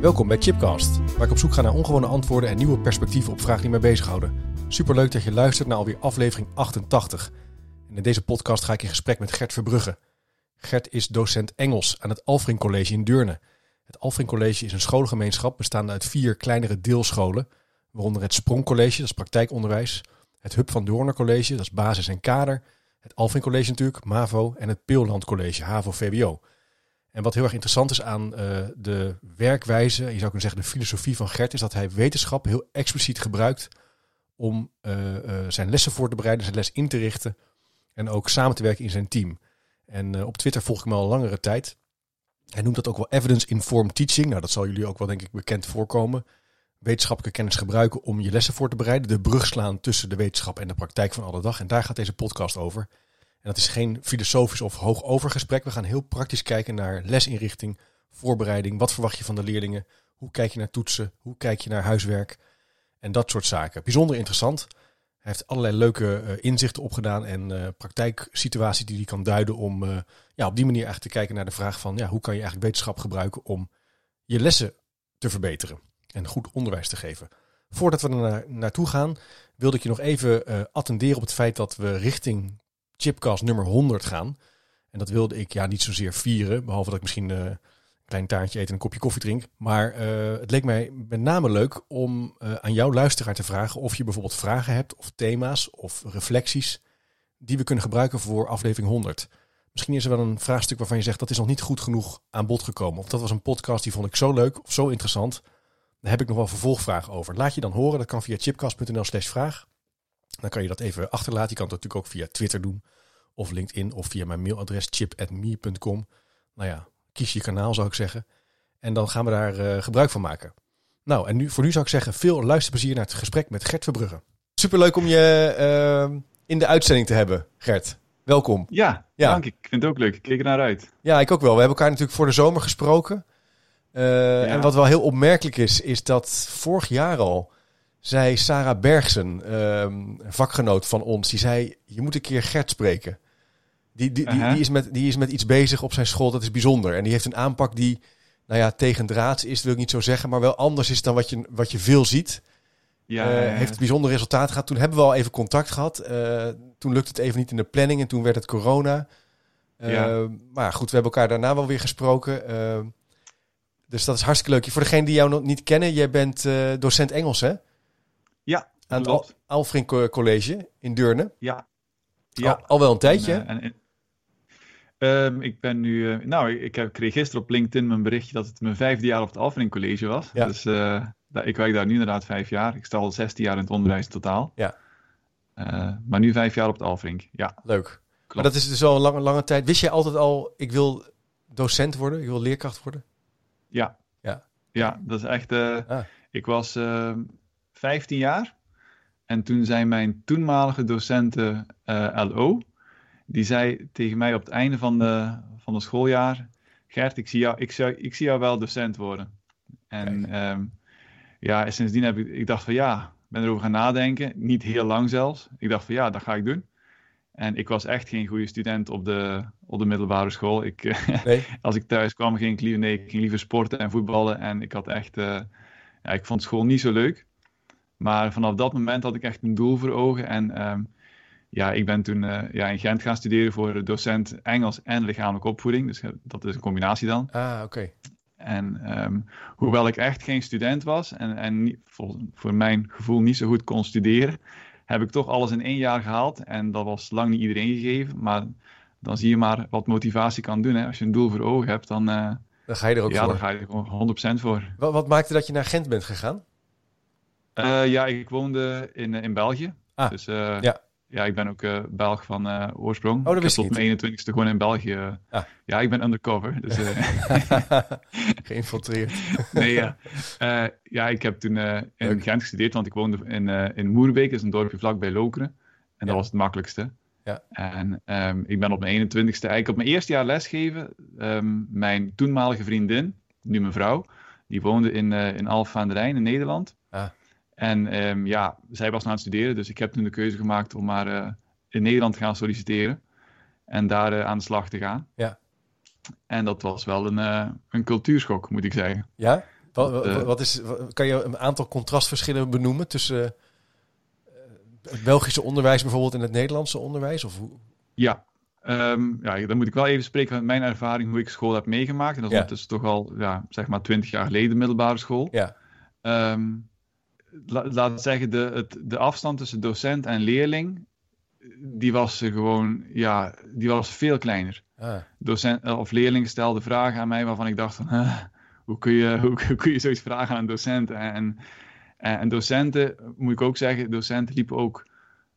Welkom bij Chipcast, waar ik op zoek ga naar ongewone antwoorden en nieuwe perspectieven op vragen die mij bezighouden. Superleuk dat je luistert naar alweer aflevering 88. En in deze podcast ga ik in gesprek met Gert Verbrugge. Gert is docent Engels aan het Alfring College in Deurne. Het Alfring College is een scholengemeenschap bestaande uit vier kleinere deelscholen, waaronder het Sprong College, dat is praktijkonderwijs, het Hub van Doorner College, dat is basis en kader, het Alfring College natuurlijk, MAVO, en het Peelland College, HAVO-VWO. En wat heel erg interessant is aan uh, de werkwijze, je zou kunnen zeggen de filosofie van Gert, is dat hij wetenschap heel expliciet gebruikt om uh, uh, zijn lessen voor te bereiden, zijn les in te richten en ook samen te werken in zijn team. En op Twitter volg ik hem al langere tijd. Hij noemt dat ook wel evidence-informed teaching. Nou, dat zal jullie ook wel denk ik bekend voorkomen. Wetenschappelijke kennis gebruiken om je lessen voor te bereiden. De brug slaan tussen de wetenschap en de praktijk van alle dag. En daar gaat deze podcast over. En dat is geen filosofisch of hoogover gesprek. We gaan heel praktisch kijken naar lesinrichting, voorbereiding. Wat verwacht je van de leerlingen? Hoe kijk je naar toetsen? Hoe kijk je naar huiswerk? En dat soort zaken. Bijzonder interessant. Hij heeft allerlei leuke uh, inzichten opgedaan en uh, praktijksituaties die hij kan duiden om uh, ja, op die manier eigenlijk te kijken naar de vraag van ja, hoe kan je eigenlijk wetenschap gebruiken om je lessen te verbeteren en goed onderwijs te geven. Voordat we er na naartoe gaan, wilde ik je nog even attenderen op het feit dat we richting Chipcast nummer 100 gaan. En dat wilde ik ja niet zozeer vieren, behalve dat ik misschien een klein taartje eet en een kopje koffie drink. Maar uh, het leek mij met name leuk om uh, aan jouw luisteraar te vragen of je bijvoorbeeld vragen hebt of thema's of reflecties die we kunnen gebruiken voor aflevering 100. Misschien is er wel een vraagstuk waarvan je zegt dat is nog niet goed genoeg aan bod gekomen. Of dat was een podcast die vond ik zo leuk of zo interessant. Daar heb ik nog wel vervolgvragen over. Laat je dan horen. Dat kan via chipcast.nl slash vraag. Dan kan je dat even achterlaten. Je kan het natuurlijk ook via Twitter doen. Of LinkedIn. Of via mijn mailadres chip.me.com. Nou ja, kies je kanaal zou ik zeggen. En dan gaan we daar uh, gebruik van maken. Nou, en nu, voor nu zou ik zeggen, veel luisterplezier naar het gesprek met Gert Verbrugge. Superleuk om je uh, in de uitzending te hebben, Gert. Welkom. Ja, ja, dank. Ik vind het ook leuk. Ik keek er naar uit. Ja, ik ook wel. We hebben elkaar natuurlijk voor de zomer gesproken. Uh, ja. En wat wel heel opmerkelijk is, is dat vorig jaar al zei Sarah Bergsen, een vakgenoot van ons, die zei, je moet een keer Gert spreken. Die, die, die, die, is met, die is met iets bezig op zijn school, dat is bijzonder. En die heeft een aanpak die, nou ja, tegendraads is, wil ik niet zo zeggen, maar wel anders is dan wat je, wat je veel ziet. Ja, uh, heeft het bijzonder resultaat gehad. Toen hebben we al even contact gehad. Uh, toen lukte het even niet in de planning en toen werd het corona. Uh, ja. Maar goed, we hebben elkaar daarna wel weer gesproken. dus dat is hartstikke leuk. Voor degene die jou nog niet kennen, jij bent docent Engels, hè? Ja, Aan het Al Alfring College in Deurne. Ja. ja. Al, al wel een tijdje. En, en, Um, ik ben nu, uh, nou, ik, kreeg gisteren op LinkedIn mijn berichtje dat het mijn vijfde jaar op het Alfring College was. Ja. Dus uh, ik werk daar nu inderdaad vijf jaar. Ik sta al 16 jaar in het onderwijs totaal. Ja. Uh, maar nu vijf jaar op het Alfring. Ja. Leuk. Klopt. Maar dat is dus al een lange, lange tijd. Wist jij altijd al, ik wil docent worden, ik wil leerkracht worden? Ja. Ja. Ja, dat is echt. Ah. Ik was 15 jaar en toen zei mijn toenmalige docenten LO die zei tegen mij op het einde van de, van de schooljaar: Gert, ik zie, jou, ik, zou, ik zie jou wel docent worden. En um, ja, sindsdien heb ik, ik dacht van ja, ben erover gaan nadenken. Niet heel lang zelfs. Ik dacht van ja, dat ga ik doen. En ik was echt geen goede student op de, op de middelbare school. Ik, nee. als ik thuis kwam, ging ik liever, nee, ik ging liever sporten en voetballen. En ik had echt, uh, ja, ik vond school niet zo leuk. Maar vanaf dat moment had ik echt een doel voor ogen. En um, ja, ik ben toen uh, ja, in Gent gaan studeren voor docent Engels en lichamelijke opvoeding. Dus dat is een combinatie dan. Ah, oké. Okay. En um, hoewel ik echt geen student was en, en niet, voor, voor, mijn gevoel niet zo goed kon studeren, heb ik toch alles in één jaar gehaald. En dat was lang niet iedereen gegeven. Maar dan zie je maar wat motivatie kan doen. Hè. Als je een doel voor ogen hebt, dan, uh, dan ga je er ook ja, voor. dan ga je er gewoon 100% voor. Wat, wat maakte dat je naar Gent bent gegaan? Uh, ja, ik woonde in, in België. Ah, dus, ja. ja, ik ben ook uh, Belg van uh, oorsprong. Oh, dat wist ik tot mijn 21ste gewoon in België. Ah. Ja, ik ben undercover. Dus, Geïnfiltreerd. nee, ja. ja, ik heb toen in Gent gestudeerd, want ik woonde in, in Moerbeek, dat is een dorpje vlakbij Lokeren. En dat was het makkelijkste. Ja. En um, ik ben op mijn 21ste, eigenlijk op mijn eerste jaar lesgeven, um, mijn toenmalige vriendin, nu mijn vrouw, die woonde in, uh, in Alphen aan de Rijn in Nederland. Ah. En um, ja, zij was aan het studeren, dus ik heb toen de keuze gemaakt om maar uh, in Nederland te gaan solliciteren. En daar uh, aan de slag te gaan. Ja. En dat was wel een, een cultuurschok, moet ik zeggen. Ja? Wat, wat is, kan je een aantal contrastverschillen benoemen tussen het Belgische onderwijs bijvoorbeeld en het Nederlandse onderwijs? Of hoe? Ja. Um, ja, dan moet ik wel even spreken van mijn ervaring, hoe ik school heb meegemaakt. En dat is ja. dus toch al, ja, zeg maar, twintig jaar geleden, middelbare school. Ja. Um, la, laat zeggen, de, het, de afstand tussen docent en leerling, die was gewoon, ja, die was veel kleiner. Ah. Docent of leerling stelde vragen aan mij waarvan ik dacht van, hoe, kun je, hoe, hoe, kun je zoiets vragen aan een docent? En, en docenten, moet ik ook zeggen, docenten liepen ook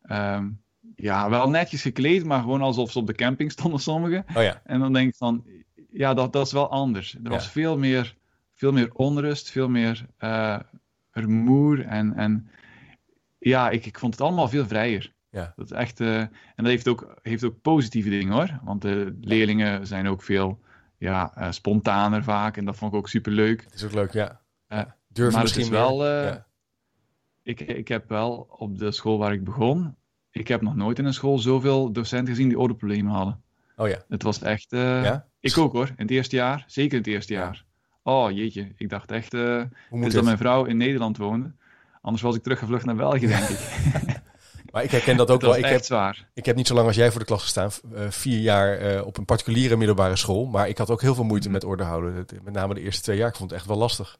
um, ja, wel netjes gekleed, maar gewoon alsof ze op de camping stonden sommigen. Oh ja. En dan denk ik van, ja, dat, dat is wel anders. Er was veel, meer, veel meer onrust, veel meer uh, rumoer en, en ja, ik, ik vond het allemaal veel vrijer. Ja. Dat is echt, uh, en dat heeft ook, heeft ook positieve dingen hoor, want de leerlingen zijn ook veel ja, uh, spontaner vaak en dat vond ik ook super leuk. Het is ook leuk, ja. Durf maar misschien het is wel, ja ik, ik heb wel op de school waar ik begon, ik heb nog nooit in een school zoveel docenten gezien die oorproblemen hadden. Oh ja. Het was echt... Ja? Ik ook hoor, in het eerste jaar. Zeker in het eerste jaar. Oh jeetje, ik dacht echt uh, dus dat mijn vrouw in Nederland woonde. Anders was ik teruggevlucht naar België, denk ik. maar ik herken dat ook wel. Ik heb, zwaar. ik heb niet zo lang als jij voor de klas gestaan. Uh, vier jaar uh, op een particuliere middelbare school. Maar ik had ook heel veel moeite mm. met orde houden. Met name de eerste twee jaar. Ik vond het echt wel lastig.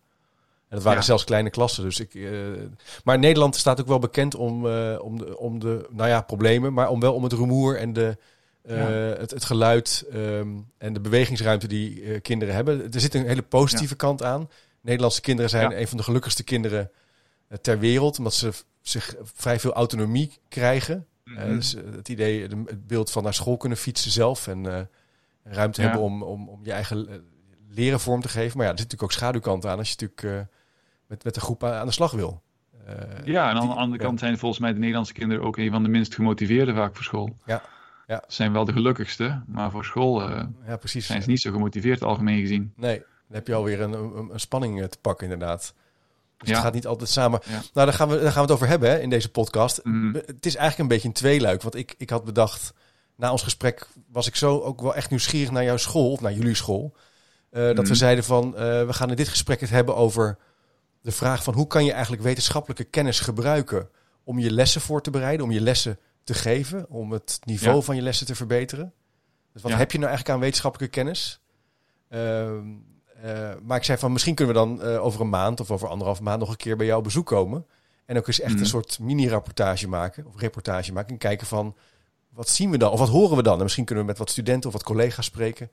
En dat waren ja. zelfs kleine klassen. Dus ik, uh, maar Nederland staat ook wel bekend om, uh, om, de, om de, nou ja, problemen, maar om wel om het rumoer en de, uh, ja. het, het geluid um, en de bewegingsruimte die kinderen hebben. Er zit een hele positieve ja. kant aan. Nederlandse kinderen zijn een van de gelukkigste kinderen ter wereld, omdat ze zich vrij veel autonomie krijgen. Mm -hmm. dus het idee, het beeld van naar school kunnen fietsen zelf en ruimte hebben om, om, om je eigen leren vorm te geven. Maar ja, er zit natuurlijk ook schaduwkant aan als je natuurlijk met, met de groep aan de slag wil. Ja, en aan de andere kant zijn volgens mij de Nederlandse kinderen ook een van de minst gemotiveerde vaak voor school. Ja. Ja. Zijn wel de gelukkigste, maar voor school uh, ja, precies. zijn ze niet zo gemotiveerd algemeen gezien. Nee, dan heb je alweer een, een, een spanning te pakken inderdaad. Dus ja. het gaat niet altijd samen. Ja. Nou, daar gaan, we, daar gaan we het over hebben hè, in deze podcast. Mm. Het is eigenlijk een beetje een tweeluik. Want ik, ik had bedacht, na ons gesprek was ik zo ook wel echt nieuwsgierig naar jouw school, of naar jullie school. Uh, mm. Dat we zeiden van, we gaan in dit gesprek het hebben over de vraag van hoe kan je eigenlijk wetenschappelijke kennis gebruiken om je lessen voor te bereiden, om je lessen te geven, om het niveau ja. van je lessen te verbeteren. Dus wat ja. heb je nou eigenlijk aan wetenschappelijke kennis? Uh, uh, maar ik zei van misschien kunnen we dan uh, over een maand of over anderhalf maand nog een keer bij jou op bezoek komen. En ook eens echt mm. een soort mini-rapportage maken of reportage maken en kijken van wat zien we dan of wat horen we dan? En misschien kunnen we met wat studenten of wat collega's spreken.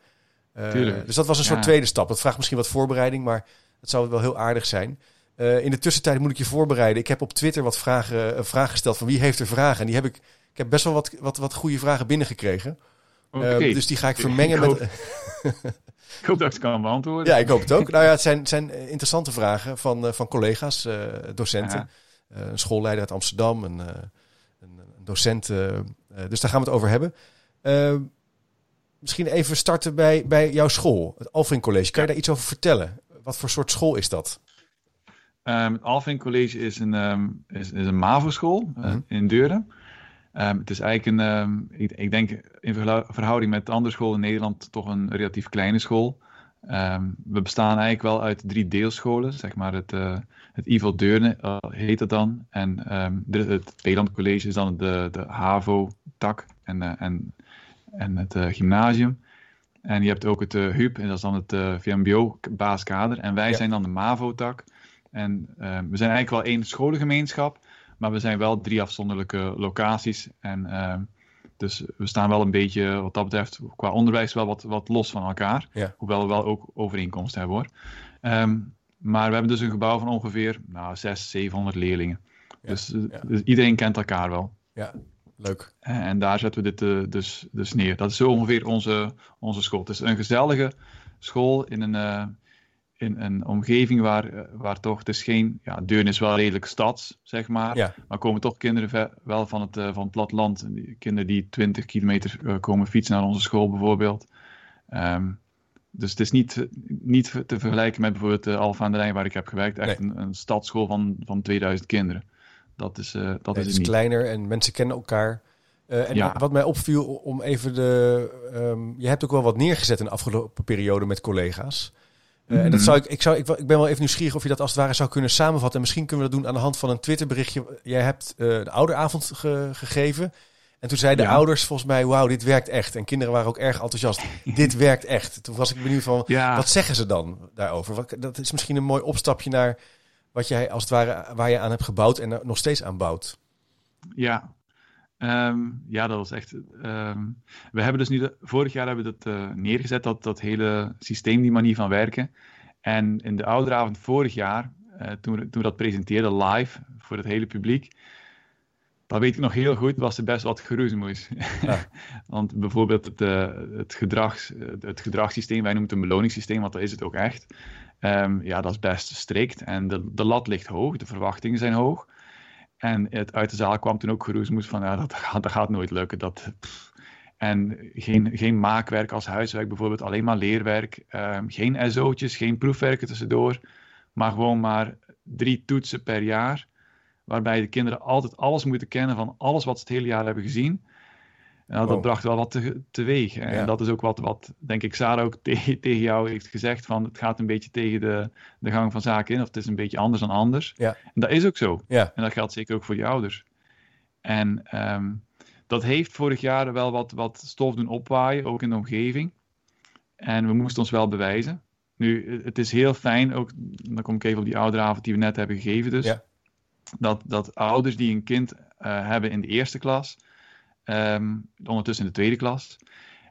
dus dat was een soort tweede stap. Dat vraagt misschien wat voorbereiding, maar het zou wel heel aardig zijn. In de tussentijd moet ik je voorbereiden. Ik heb op Twitter wat vragen, vragen gesteld van wie heeft er vragen. En die heb ik, ik heb best wel wat, wat, wat goede vragen binnengekregen. Okay. Uh, dus die ga ik vermengen ik hoop, met... ik hoop dat ik ze kan beantwoorden. Ja, ik hoop het ook. nou ja, het zijn, zijn interessante vragen van, van collega's, docenten. een schoolleider uit Amsterdam, een, een, een docent. dus daar gaan we het over hebben. misschien even starten bij, bij jouw school, het Alfring College. Kan je daar iets over vertellen? Wat voor soort school is dat? Um, het Alvin College is een, um, is, is, een MAVO-school mm-hmm. in Deurne. Um, het is eigenlijk een, ik, ik, denk in verhouding met andere scholen in Nederland toch een relatief kleine school. we bestaan eigenlijk wel uit drie deelscholen, zeg maar het, uh, het IVO Deurne uh, heet het dan. En de, het Peeland College is dan de, de HAVO-tak en, uh, en, en het gymnasium. En je hebt ook het HUB, en dat is dan het VMBO-baaskader. En wij ja. zijn dan de MAVO-tak. En we zijn eigenlijk wel één scholengemeenschap, maar we zijn wel drie afzonderlijke locaties. En uh, dus we staan wel een beetje, wat dat betreft, qua onderwijs wel wat, wat los van elkaar. Ja. Hoewel we wel ook overeenkomsten hebben hoor. Um, maar we hebben dus een gebouw van ongeveer nou, 600, 700 leerlingen. Ja. Dus, ja. dus, iedereen kent elkaar wel. Ja. leuk. En daar zetten we dit dus, dus neer. Dat is zo ongeveer onze, onze school. Het is een gezellige school in een, in een omgeving waar, waar toch, het is geen, ja, Deurne is wel redelijk stads, zeg maar. Ja. Maar komen toch kinderen wel van het, van het platteland. Kinderen die 20 kilometer komen fietsen naar onze school bijvoorbeeld. Um, dus het is niet, niet te vergelijken met bijvoorbeeld de Alfa aan de Rijn waar ik heb gewerkt. Echt een, een stadsschool van, van 2000 kinderen. Dat is, uh, dat nee, is het is niet. kleiner en mensen kennen elkaar. Uh, en ja. wat mij opviel om even de. Um, je hebt ook wel wat neergezet in de afgelopen periode met collega's. -hmm. En dat zou ik, ik, zou, ik, ik ben wel even nieuwsgierig of je dat als het ware zou kunnen samenvatten. En misschien kunnen we dat doen aan de hand van een Twitterberichtje. Jij hebt de ouderavond ge, gegeven. En toen zeiden de ouders volgens mij, wauw, dit werkt echt. En kinderen waren ook erg enthousiast. dit werkt echt. Toen was ik benieuwd van, ja. wat zeggen ze dan daarover? Wat, dat is misschien een mooi opstapje naar wat jij als het ware, waar je aan hebt gebouwd en nog steeds aan bouwt. Ja, um, ja dat was echt... Um, we hebben dus nu, de, vorig jaar hebben we dat uh, neergezet, dat, dat hele systeem, die manier van werken. En in de ouderavond vorig jaar, uh, toen, toen we dat presenteerden live voor het hele publiek... Dat weet ik nog heel goed, was er best wat geroezemoes. Ja. want bijvoorbeeld het, uh, het, gedrags, het gedragssysteem, wij noemen het een beloningssysteem, want dat is het ook echt. Um, ja, dat is best strikt en de, de lat ligt hoog, de verwachtingen zijn hoog. En het, uit de zaal kwam toen ook geroezemoes van, ja, dat, dat gaat nooit lukken. Dat, en geen, geen maakwerk als huiswerk bijvoorbeeld, alleen maar leerwerk. Um, geen SO'tjes, geen proefwerken tussendoor, maar gewoon maar drie toetsen per jaar waarbij de kinderen altijd alles moeten kennen van alles wat ze het hele jaar hebben gezien. Nou, dat bracht wel wat te, teweeg. En dat is ook wat, wat, denk ik, Sarah ook te- tegen jou heeft gezegd, van het gaat een beetje tegen de, de gang van zaken in, of het is een beetje anders dan anders. Ja. En dat is ook zo. Ja, En dat geldt zeker ook voor die ouders. En ehm, dat heeft vorig jaar wel wat, wat stof doen opwaaien, ook in de omgeving. En we moesten ons wel bewijzen. Nu, het is heel fijn, ook, dan kom ik even op die ouderavond die we net hebben gegeven dus, Ja. dat, dat ouders die een kind eh, hebben in de eerste klas, ehm, ondertussen in de tweede klas,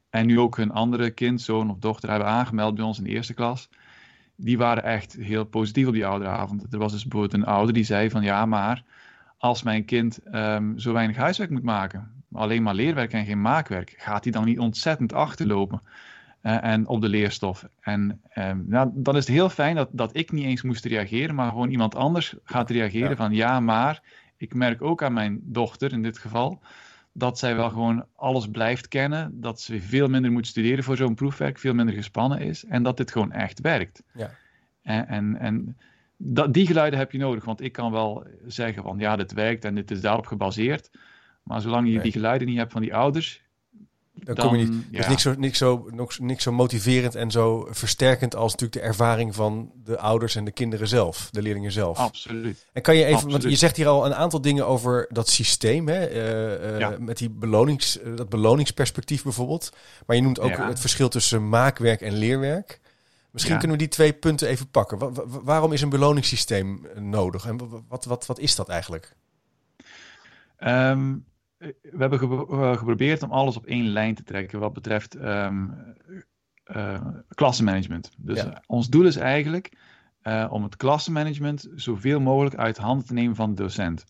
en nu ook hun andere kind, zoon of dochter, hebben aangemeld bij ons in de eerste klas, die waren echt heel positief op die ouderavond. Er was dus bijvoorbeeld een ouder die zei van ja, maar als mijn kind ehm, zo weinig huiswerk moet maken, alleen maar leerwerk en geen maakwerk, gaat hij dan niet ontzettend achterlopen eh, en op de leerstof? En ehm, nou, dan is het heel fijn dat, dat ik niet eens moest reageren, maar gewoon iemand anders gaat reageren Ja. van ja, maar ik merk ook aan mijn dochter in dit geval dat zij wel gewoon alles blijft kennen, dat ze veel minder moet studeren voor zo'n proefwerk, veel minder gespannen is en dat dit gewoon echt werkt. Ja. En, en, en dat, die geluiden heb je nodig, want ik kan wel zeggen van ja, dit werkt en dit is daarop gebaseerd, maar zolang je Nee. die geluiden niet hebt van die ouders, dan, kom je niet. ja. Dus niks zo, niks, zo, niks, zo motiverend en zo versterkend als natuurlijk de ervaring van de ouders en de kinderen zelf, de leerlingen zelf. Absoluut. En kan je even, want je zegt hier al een aantal dingen over dat systeem, hè? eh, eh, Ja. met die belonings, eh, dat beloningsperspectief bijvoorbeeld. Maar je noemt ook Ja. het verschil tussen maakwerk en leerwerk. Misschien kunnen we die twee punten even pakken. Wa- wa- waarom is een beloningssysteem nodig en wa- wat, wat, wat is dat eigenlijk? Ehm, we hebben eh, geprobeerd om alles op één lijn te trekken wat betreft eh, klassenmanagement. Dus Ja. eh, ons doel is eigenlijk eh, om het klassenmanagement zoveel mogelijk uit handen te nemen van de docent.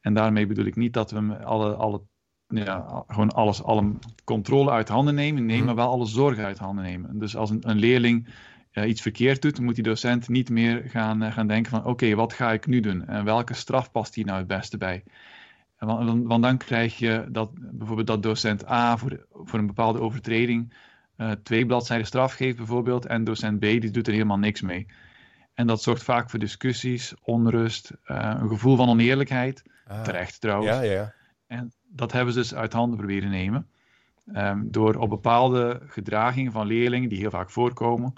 En daarmee bedoel ik niet dat we hem alle, alle, ja, gewoon alles, alle controle uit handen nemen, nee, Mhm. maar wel alle zorgen uit handen nemen. Dus als een, een leerling eh, iets verkeerd doet, moet die docent niet meer gaan, eh, gaan denken van oké, wat ga ik nu doen? En welke straf past hier nou het beste bij? Want, dan krijg je dat bijvoorbeeld dat docent A voor, voor een bepaalde overtreding eh, twee bladzijden straf geeft bijvoorbeeld en docent B die doet er helemaal niks mee. En dat zorgt vaak voor discussies, onrust, eh, een gevoel van oneerlijkheid. Ah, Terecht trouwens. Ja, ja. En dat hebben ze dus uit handen proberen nemen. Ehm, door op bepaalde gedragingen van leerlingen, die heel vaak voorkomen,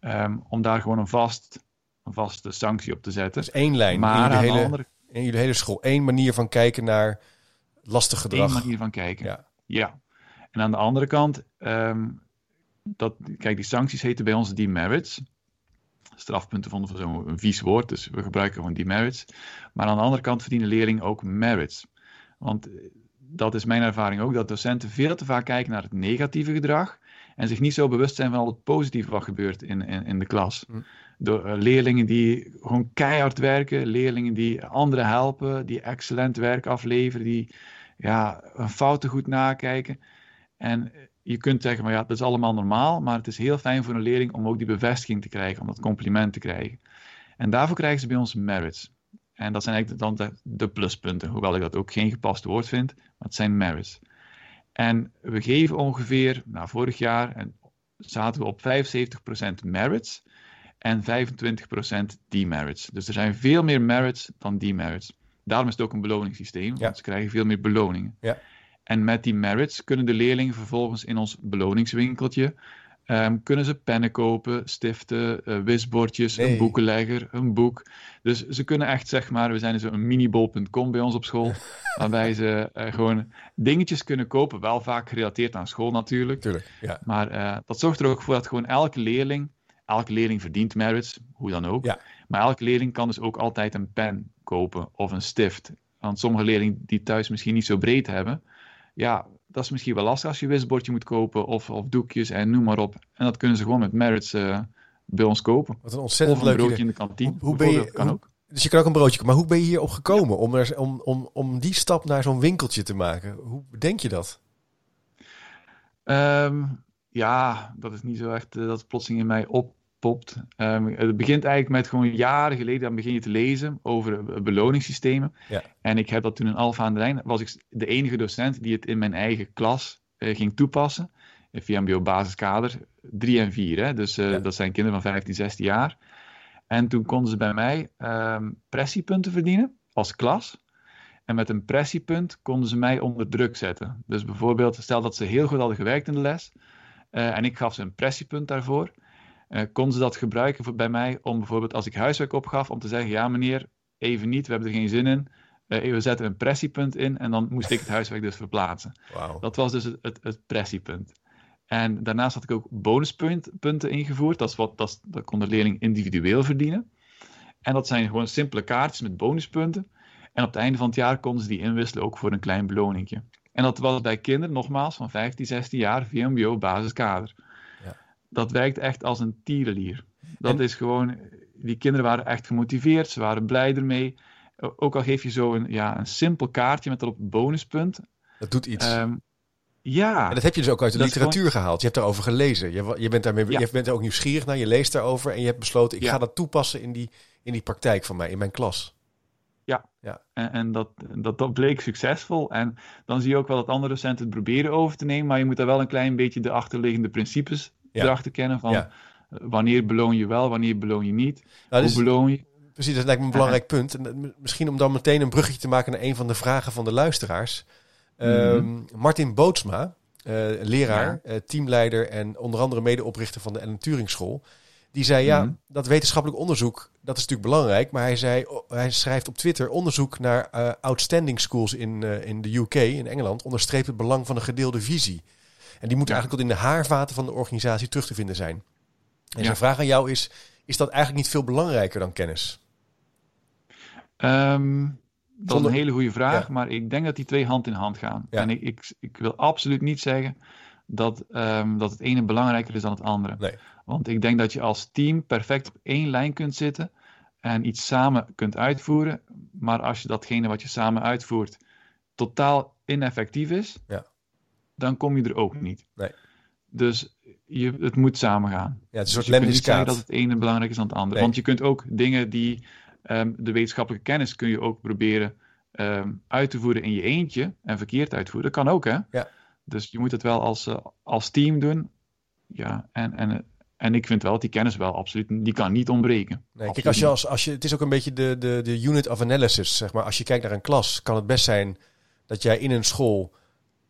ehm, om daar gewoon een, vast, een vaste sanctie op te zetten. Dus één lijn maar de hele, andere in jullie hele school. Eén manier van kijken naar lastig één gedrag. manier van kijken. Ja. Ja. En aan de andere kant, ehm, dat, kijk, die sancties heten bij ons demerits. Strafpunten vonden we zo'n vies woord, dus we gebruiken gewoon demerits. Maar aan de andere kant verdienen leerlingen ook merits. Want eh, dat is mijn ervaring ook, dat docenten veel te vaak kijken naar het negatieve gedrag en zich niet zo bewust zijn van al het positieve wat gebeurt in, in, in de klas. Hm. Door eh, leerlingen die gewoon keihard werken, leerlingen die anderen helpen, die excellent werk afleveren, die ja, fouten goed nakijken. En je kunt zeggen, maar ja, dat is allemaal normaal, maar het is heel fijn voor een leerling om ook die bevestiging te krijgen, om dat compliment te krijgen. En daarvoor krijgen ze bij ons merits. En dat zijn eigenlijk dan de, pluspunten, hoewel ik dat ook geen gepast woord vind, maar het zijn merits. En we geven ongeveer, nou vorig jaar zaten we op 75% merits en 25% demerits. Dus er zijn veel meer merits dan demerits. Daarom is het ook een beloningssysteem, want ze krijgen veel meer beloningen. Ja. En met die merits kunnen de leerlingen vervolgens in ons beloningswinkeltje um, kunnen ze pennen kopen, stiften, uh, wisbordjes, een boekenlegger, een boek. Dus ze kunnen echt, zeg maar, we zijn zo een minibol.com bij ons op school, waarbij ze uh, gewoon dingetjes kunnen kopen, wel vaak gerelateerd aan school natuurlijk. Tuurlijk, ja. Maar uh, dat zorgt er ook voor dat gewoon elke leerling, elke leerling verdient merits, hoe dan ook. Ja. Maar elke leerling kan dus ook altijd een pen kopen of een stift. Want sommige leerlingen die thuis misschien niet zo breed hebben, ja, dat is misschien wel lastig als je wisbordje moet kopen of, of doekjes en noem maar op. En dat kunnen ze gewoon met merits uh, bij ons kopen. Wat een ontzettend of leuk broodje in de kantine. Hoe, hoe ben je, kan ook. Dus je kan ook een broodje Maar hoe ben je hierop gekomen om, er, om, om, om die stap naar zo'n winkeltje te maken? Hoe denk je dat? Um, ja, dat is niet zo echt uh, dat plotseling in mij op popt. Um, het begint eigenlijk met gewoon jaren geleden, dan begin je te lezen over beloningssystemen. Ja. En ik heb dat toen in Alfa aan de Rijn, was ik de enige docent die het in mijn eigen klas uh, ging toepassen. VMBO basiskader 3 en 4, hè? dus uh, ja. dat zijn kinderen van 15, 16 jaar. En toen konden ze bij mij um, pressiepunten verdienen als klas. En met een pressiepunt konden ze mij onder druk zetten. Dus bijvoorbeeld, stel dat ze heel goed hadden gewerkt in de les. Uh, en ik gaf ze een pressiepunt daarvoor. Uh, konden ze dat gebruiken voor, bij mij om bijvoorbeeld als ik huiswerk opgaf, om te zeggen: Ja, meneer, even niet, we hebben er geen zin in. Uh, we zetten een pressiepunt in en dan moest ik het huiswerk dus verplaatsen. Wow. Dat was dus het, het, het, pressiepunt. En daarnaast had ik ook bonuspunten ingevoerd. Dat, is wat, dat, is, dat kon de leerling individueel verdienen. En dat zijn gewoon simpele kaartjes met bonuspunten. En op het einde van het jaar konden ze die inwisselen ook voor een klein beloningje. En dat was bij kinderen, nogmaals, van 15, 16 jaar, VMBO basiskader. Ja. Dat werkt echt als een tierenlier. Dat En- is gewoon, die kinderen waren echt gemotiveerd, ze waren blij ermee. Ook al geef je zo een, ja, een simpel kaartje met erop een bonuspunt. Dat doet iets. Ehm, ja, en dat heb je dus ook uit de literatuur gehaald. Je hebt daarover gelezen. Je, je, bent daarmee, Ja. je bent er ook nieuwsgierig naar. Je leest daarover. En je hebt besloten, ik Ja. ga dat toepassen in die, in die praktijk van mij, in mijn klas. En, en dat, dat, dat bleek succesvol. En dan zie je ook wel dat andere docenten het proberen over te nemen. Maar je moet daar wel een klein beetje de achterliggende principes Erachter kennen. Van eh, wanneer beloon je wel, wanneer beloon je niet. Nou, Hoe dus, beloon je? precies, dat lijkt me een belangrijk punt. En, eh, misschien om dan meteen een bruggetje te maken naar een van de vragen van de luisteraars. Ehm, Martin Bootsma, eh, leraar, teamleider en onder andere medeoprichter van de Ellen Turing School. Die zei, ja, Mhm. dat wetenschappelijk onderzoek, dat is natuurlijk belangrijk. Maar hij, zei, hij schrijft op Twitter, onderzoek naar outstanding schools in, in de UK, in Engeland, onderstreept het belang van een gedeelde visie. En die moet Ja. eigenlijk tot in de haarvaten van de organisatie terug te vinden zijn. En Ja. zijn vraag aan jou is, is dat eigenlijk niet veel belangrijker dan kennis? Ehm, dat Zonder- is een hele goede vraag, Ja. maar ik denk dat die twee hand in hand gaan. En ik, ik, ik wil absoluut niet zeggen dat, ehm, dat het ene belangrijker is dan het andere. Nee. Want ik denk dat je als team perfect op één lijn kunt zitten en iets samen kunt uitvoeren. Maar als je datgene wat je samen uitvoert totaal ineffectief is, Ja. Dan kom je er ook niet. Nee. Dus je, het moet samen gaan. Ja, het is een Dus soort je kunt niet zeggen dat het ene belangrijk is dan het andere. Nee. Want je kunt ook dingen die ehm, de wetenschappelijke kennis kun je ook proberen ehm, uit te voeren in je eentje en verkeerd uitvoeren. Dat kan ook, hè? Ja. Dus je moet het wel als, eh, als team doen. Ja, en, en, en ik vind wel dat die kennis wel absoluut, die kan niet ontbreken. Nee, kijk, als je als, als je, het is ook een beetje de, de, de unit of analysis, zeg maar. Als je kijkt naar een klas, kan het best zijn dat jij in een school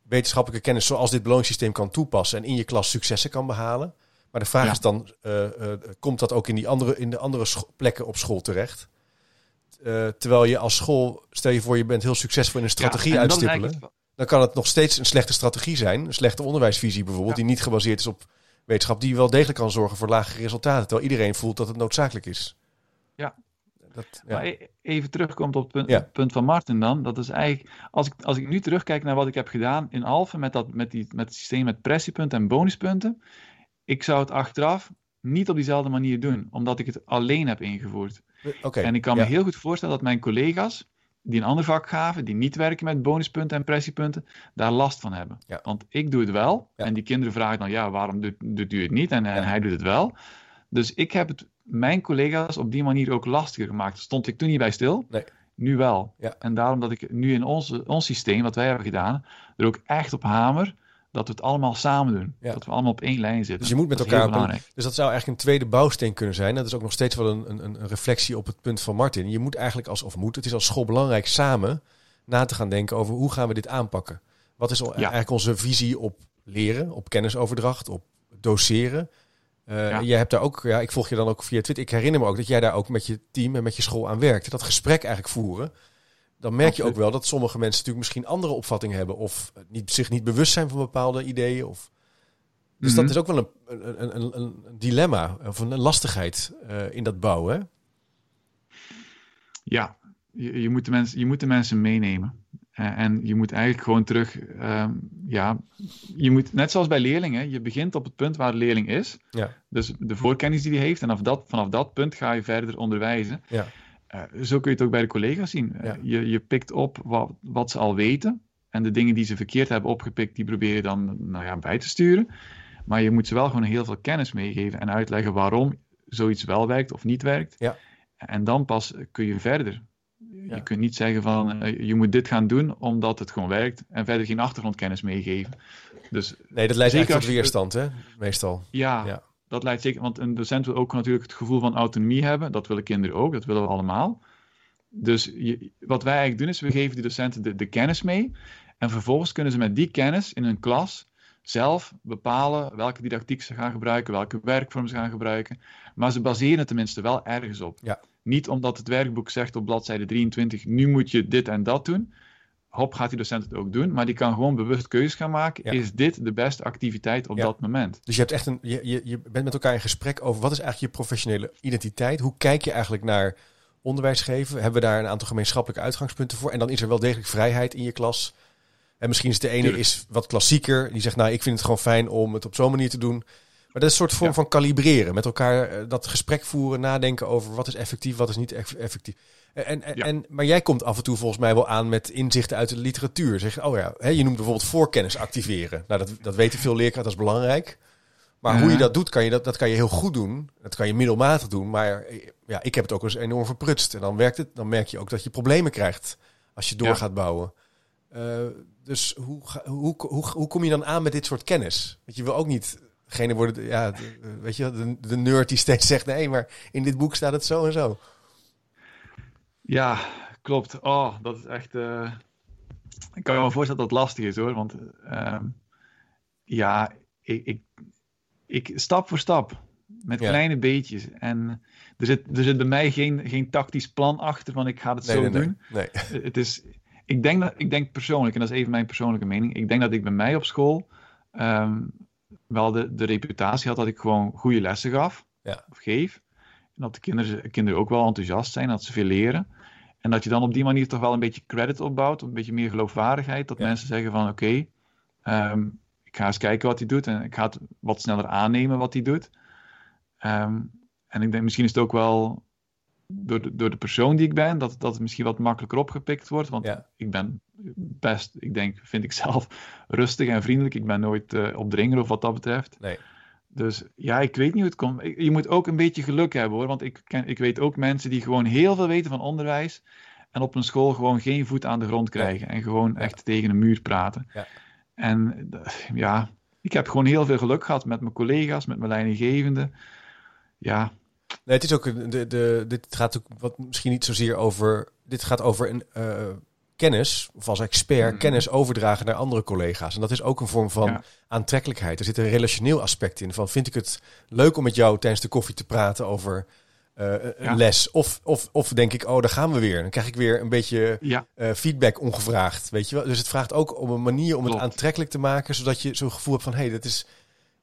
wetenschappelijke kennis zoals dit beloningssysteem kan toepassen en in je klas successen kan behalen. Maar de vraag Ja. is dan, eh, eh, komt dat ook in, die andere, in de andere plekken op school terecht? Eh, terwijl je als school, stel je voor je bent heel succesvol in een strategie Ja, uitstippelen, het- dan kan het nog steeds een slechte strategie zijn. Een slechte onderwijsvisie bijvoorbeeld, Ja. die niet gebaseerd is op wetenschap, die wel degelijk kan zorgen voor lagere resultaten. Terwijl iedereen voelt dat het noodzakelijk is. Ja. Dat, ja. Maar e- even terugkomt op het punt, Ja. het punt van Martin dan. Dat is eigenlijk, als ik, als ik nu terugkijk naar wat ik heb gedaan in Alphen met, dat, met, die, met het systeem met pressiepunten en bonuspunten. Ik zou het achteraf niet op diezelfde manier doen, omdat ik het alleen heb ingevoerd. Oké. En ik kan ja. me heel goed voorstellen dat mijn collega's, die een ander vak gaven, die niet werken met bonuspunten en pressiepunten, daar last van hebben. Ja. Want ik doe het wel. Ja. En die kinderen vragen dan, ja, waarom doet, doet u het niet? En, hij doet het wel. Dus ik heb het mijn collega's op die manier ook lastiger gemaakt. Stond ik toen niet bij stil? Nee. Nu wel. Ja. En daarom dat ik nu in ons, ons systeem, wat wij hebben gedaan, er ook echt op hamer dat we het allemaal samen doen. Ja. Dat we allemaal op één lijn zitten. Dus je moet met Dat elkaar belangrijk. Dus dat zou eigenlijk een tweede bouwsteen kunnen zijn. Dat is ook nog steeds wel een, een, een reflectie op het punt van Martin. Je moet eigenlijk als, of moet, het is als school belangrijk samen na te gaan denken over hoe gaan we dit aanpakken. Wat is eigenlijk onze visie op leren, op kennisoverdracht, op doseren. Eh, Ja. Jij hebt daar ook, ja, ik volg je dan ook via Twitter. Ik herinner me ook dat jij daar ook met je team en met je school aan werkte. Dat gesprek eigenlijk voeren. Dan merk je ook wel dat sommige mensen natuurlijk misschien andere opvattingen hebben. Of niet, zich niet bewust zijn van bepaalde ideeën. Of... Dus Mhm. dat is ook wel een, een, een, een, dilemma of een lastigheid eh, in dat bouwen. Hè? Ja, je, je, moet de mensen, je moet de mensen meenemen. Eh, en je moet eigenlijk gewoon terug, ehm, ja, je moet, net zoals bij leerlingen, je begint op het punt waar de leerling is. Ja. Dus de voorkennis die hij heeft, en vanaf dat, vanaf dat punt ga je verder onderwijzen. Ja. Eh, zo kun je het ook bij de collega's zien. Eh, je, je pikt op wat, wat ze al weten. En de dingen die ze verkeerd hebben opgepikt, die probeer je dan nou ja, bij te sturen. Maar je moet ze wel gewoon heel veel kennis meegeven en uitleggen waarom zoiets wel werkt of niet werkt. Ja. En dan pas kun je verder. Ja. Je kunt niet zeggen van eh, je moet dit gaan doen omdat het gewoon werkt en verder geen achtergrondkennis meegeven. Dus Nee, dat leidt Zeker eigenlijk tot weerstand, hè? Meestal. ja, Ja. dat leidt zeker. Want een docent wil ook natuurlijk het gevoel van autonomie hebben. Dat willen kinderen ook, dat willen we allemaal. Dus je, wat wij eigenlijk doen is, we geven die docenten de, de kennis mee. En vervolgens kunnen ze met die kennis in hun klas zelf bepalen welke didactiek ze gaan gebruiken, welke werkvorm ze gaan gebruiken. Maar ze baseren het tenminste wel ergens op. Ja. Niet omdat het werkboek zegt op bladzijde 23, nu moet je dit en dat doen. Hop, gaat die docent het ook doen. Maar die kan gewoon bewust keuzes gaan maken. Ja. Is dit de beste activiteit op Ja. dat moment? Dus je, hebt echt een, je, je, je bent met elkaar in gesprek over wat is eigenlijk je professionele identiteit? Hoe kijk je eigenlijk naar onderwijs geven? Hebben we daar een aantal gemeenschappelijke uitgangspunten voor? En dan is er wel degelijk vrijheid in je klas. En misschien is de ene Tuurlijk. is wat klassieker. Die zegt, nou, ik vind het gewoon fijn om het op zo'n manier te doen. Maar dat is een soort vorm Ja. van kalibreren. Met elkaar eh, dat gesprek voeren, nadenken over wat is effectief, wat is niet eff- effectief. En, en, Ja. en, maar jij komt af en toe volgens mij wel aan met inzichten uit de literatuur. Zeg, oh ja, hè, je noemt bijvoorbeeld voorkennis activeren. Nou, dat, dat weten veel leerkrachten, dat is belangrijk. Maar hoe je dat doet, kan je dat, dat kan je heel goed doen. Dat kan je middelmatig doen. Maar eh, ja, ik heb het ook eens enorm verprutst. En dan werkt het. Dan merk je ook dat je problemen krijgt als je door Ja. gaat bouwen. Eh, dus hoe, hoe, hoe, hoe kom je dan aan met dit soort kennis? Want je wil ook niet degene worden, ja, de, eh, weet je, de, de nerd die steeds zegt: nee, maar in dit boek staat het zo en zo. Ja, klopt. Oh, dat is echt. eh, Ik kan me wel voorstellen dat het lastig is hoor. Want ehm, ja, ik, ik, ik stap voor stap. Met Ja. kleine beetjes. En er zit, er zit bij mij geen, geen tactisch plan achter van ik ga het Nee, zo nee, doen. nee. Het is, ik, denk dat, ik denk persoonlijk, en dat is even mijn persoonlijke mening. Ik denk dat ik bij mij op school ehm, wel de, de reputatie had dat ik gewoon goede lessen gaf. Ja. Of geef. En dat de kinderen, kinderen ook wel enthousiast zijn, dat ze veel leren. En dat je dan op die manier toch wel een beetje credit opbouwt, een beetje meer geloofwaardigheid. Dat Ja. mensen zeggen van oké, ehm, ik ga eens kijken wat hij doet en ik ga het wat sneller aannemen wat hij doet. Ehm, en ik denk misschien is het ook wel door de, door de persoon die ik ben, dat, dat het misschien wat makkelijker opgepikt wordt. Want Ja. ik ben best, ik denk, vind ik zelf, rustig en vriendelijk. Ik ben nooit eh, opdringer of wat dat betreft. Nee. Dus ja, ik weet niet hoe het komt. Ik- Je moet ook een beetje geluk hebben hoor. Want ik, ken, ik weet ook mensen die gewoon heel veel weten van onderwijs. En op een school gewoon geen voet aan de grond krijgen. En gewoon Ja. echt tegen een muur praten. Ja. En eh, ja, ik heb gewoon heel veel geluk gehad met mijn collega's, met mijn leidinggevende. Ja, Nee, het is ook de, de, dit gaat ook wat misschien niet zozeer over. Dit gaat over een eh, kennis, of als expert, Mhm. kennis overdragen naar andere collega's. En dat is ook een vorm van Ja. aantrekkelijkheid. Er zit een relationeel aspect in. Van vind ik het leuk om met jou tijdens de koffie te praten over eh, een Ja. les? Of, of, of denk ik, oh, daar gaan we weer. Dan krijg ik weer een beetje ja, eh, feedback ongevraagd. Weet je wel? Dus het vraagt ook om een manier om het aantrekkelijk te maken, zodat je zo'n gevoel hebt van hé, hey, dit, is,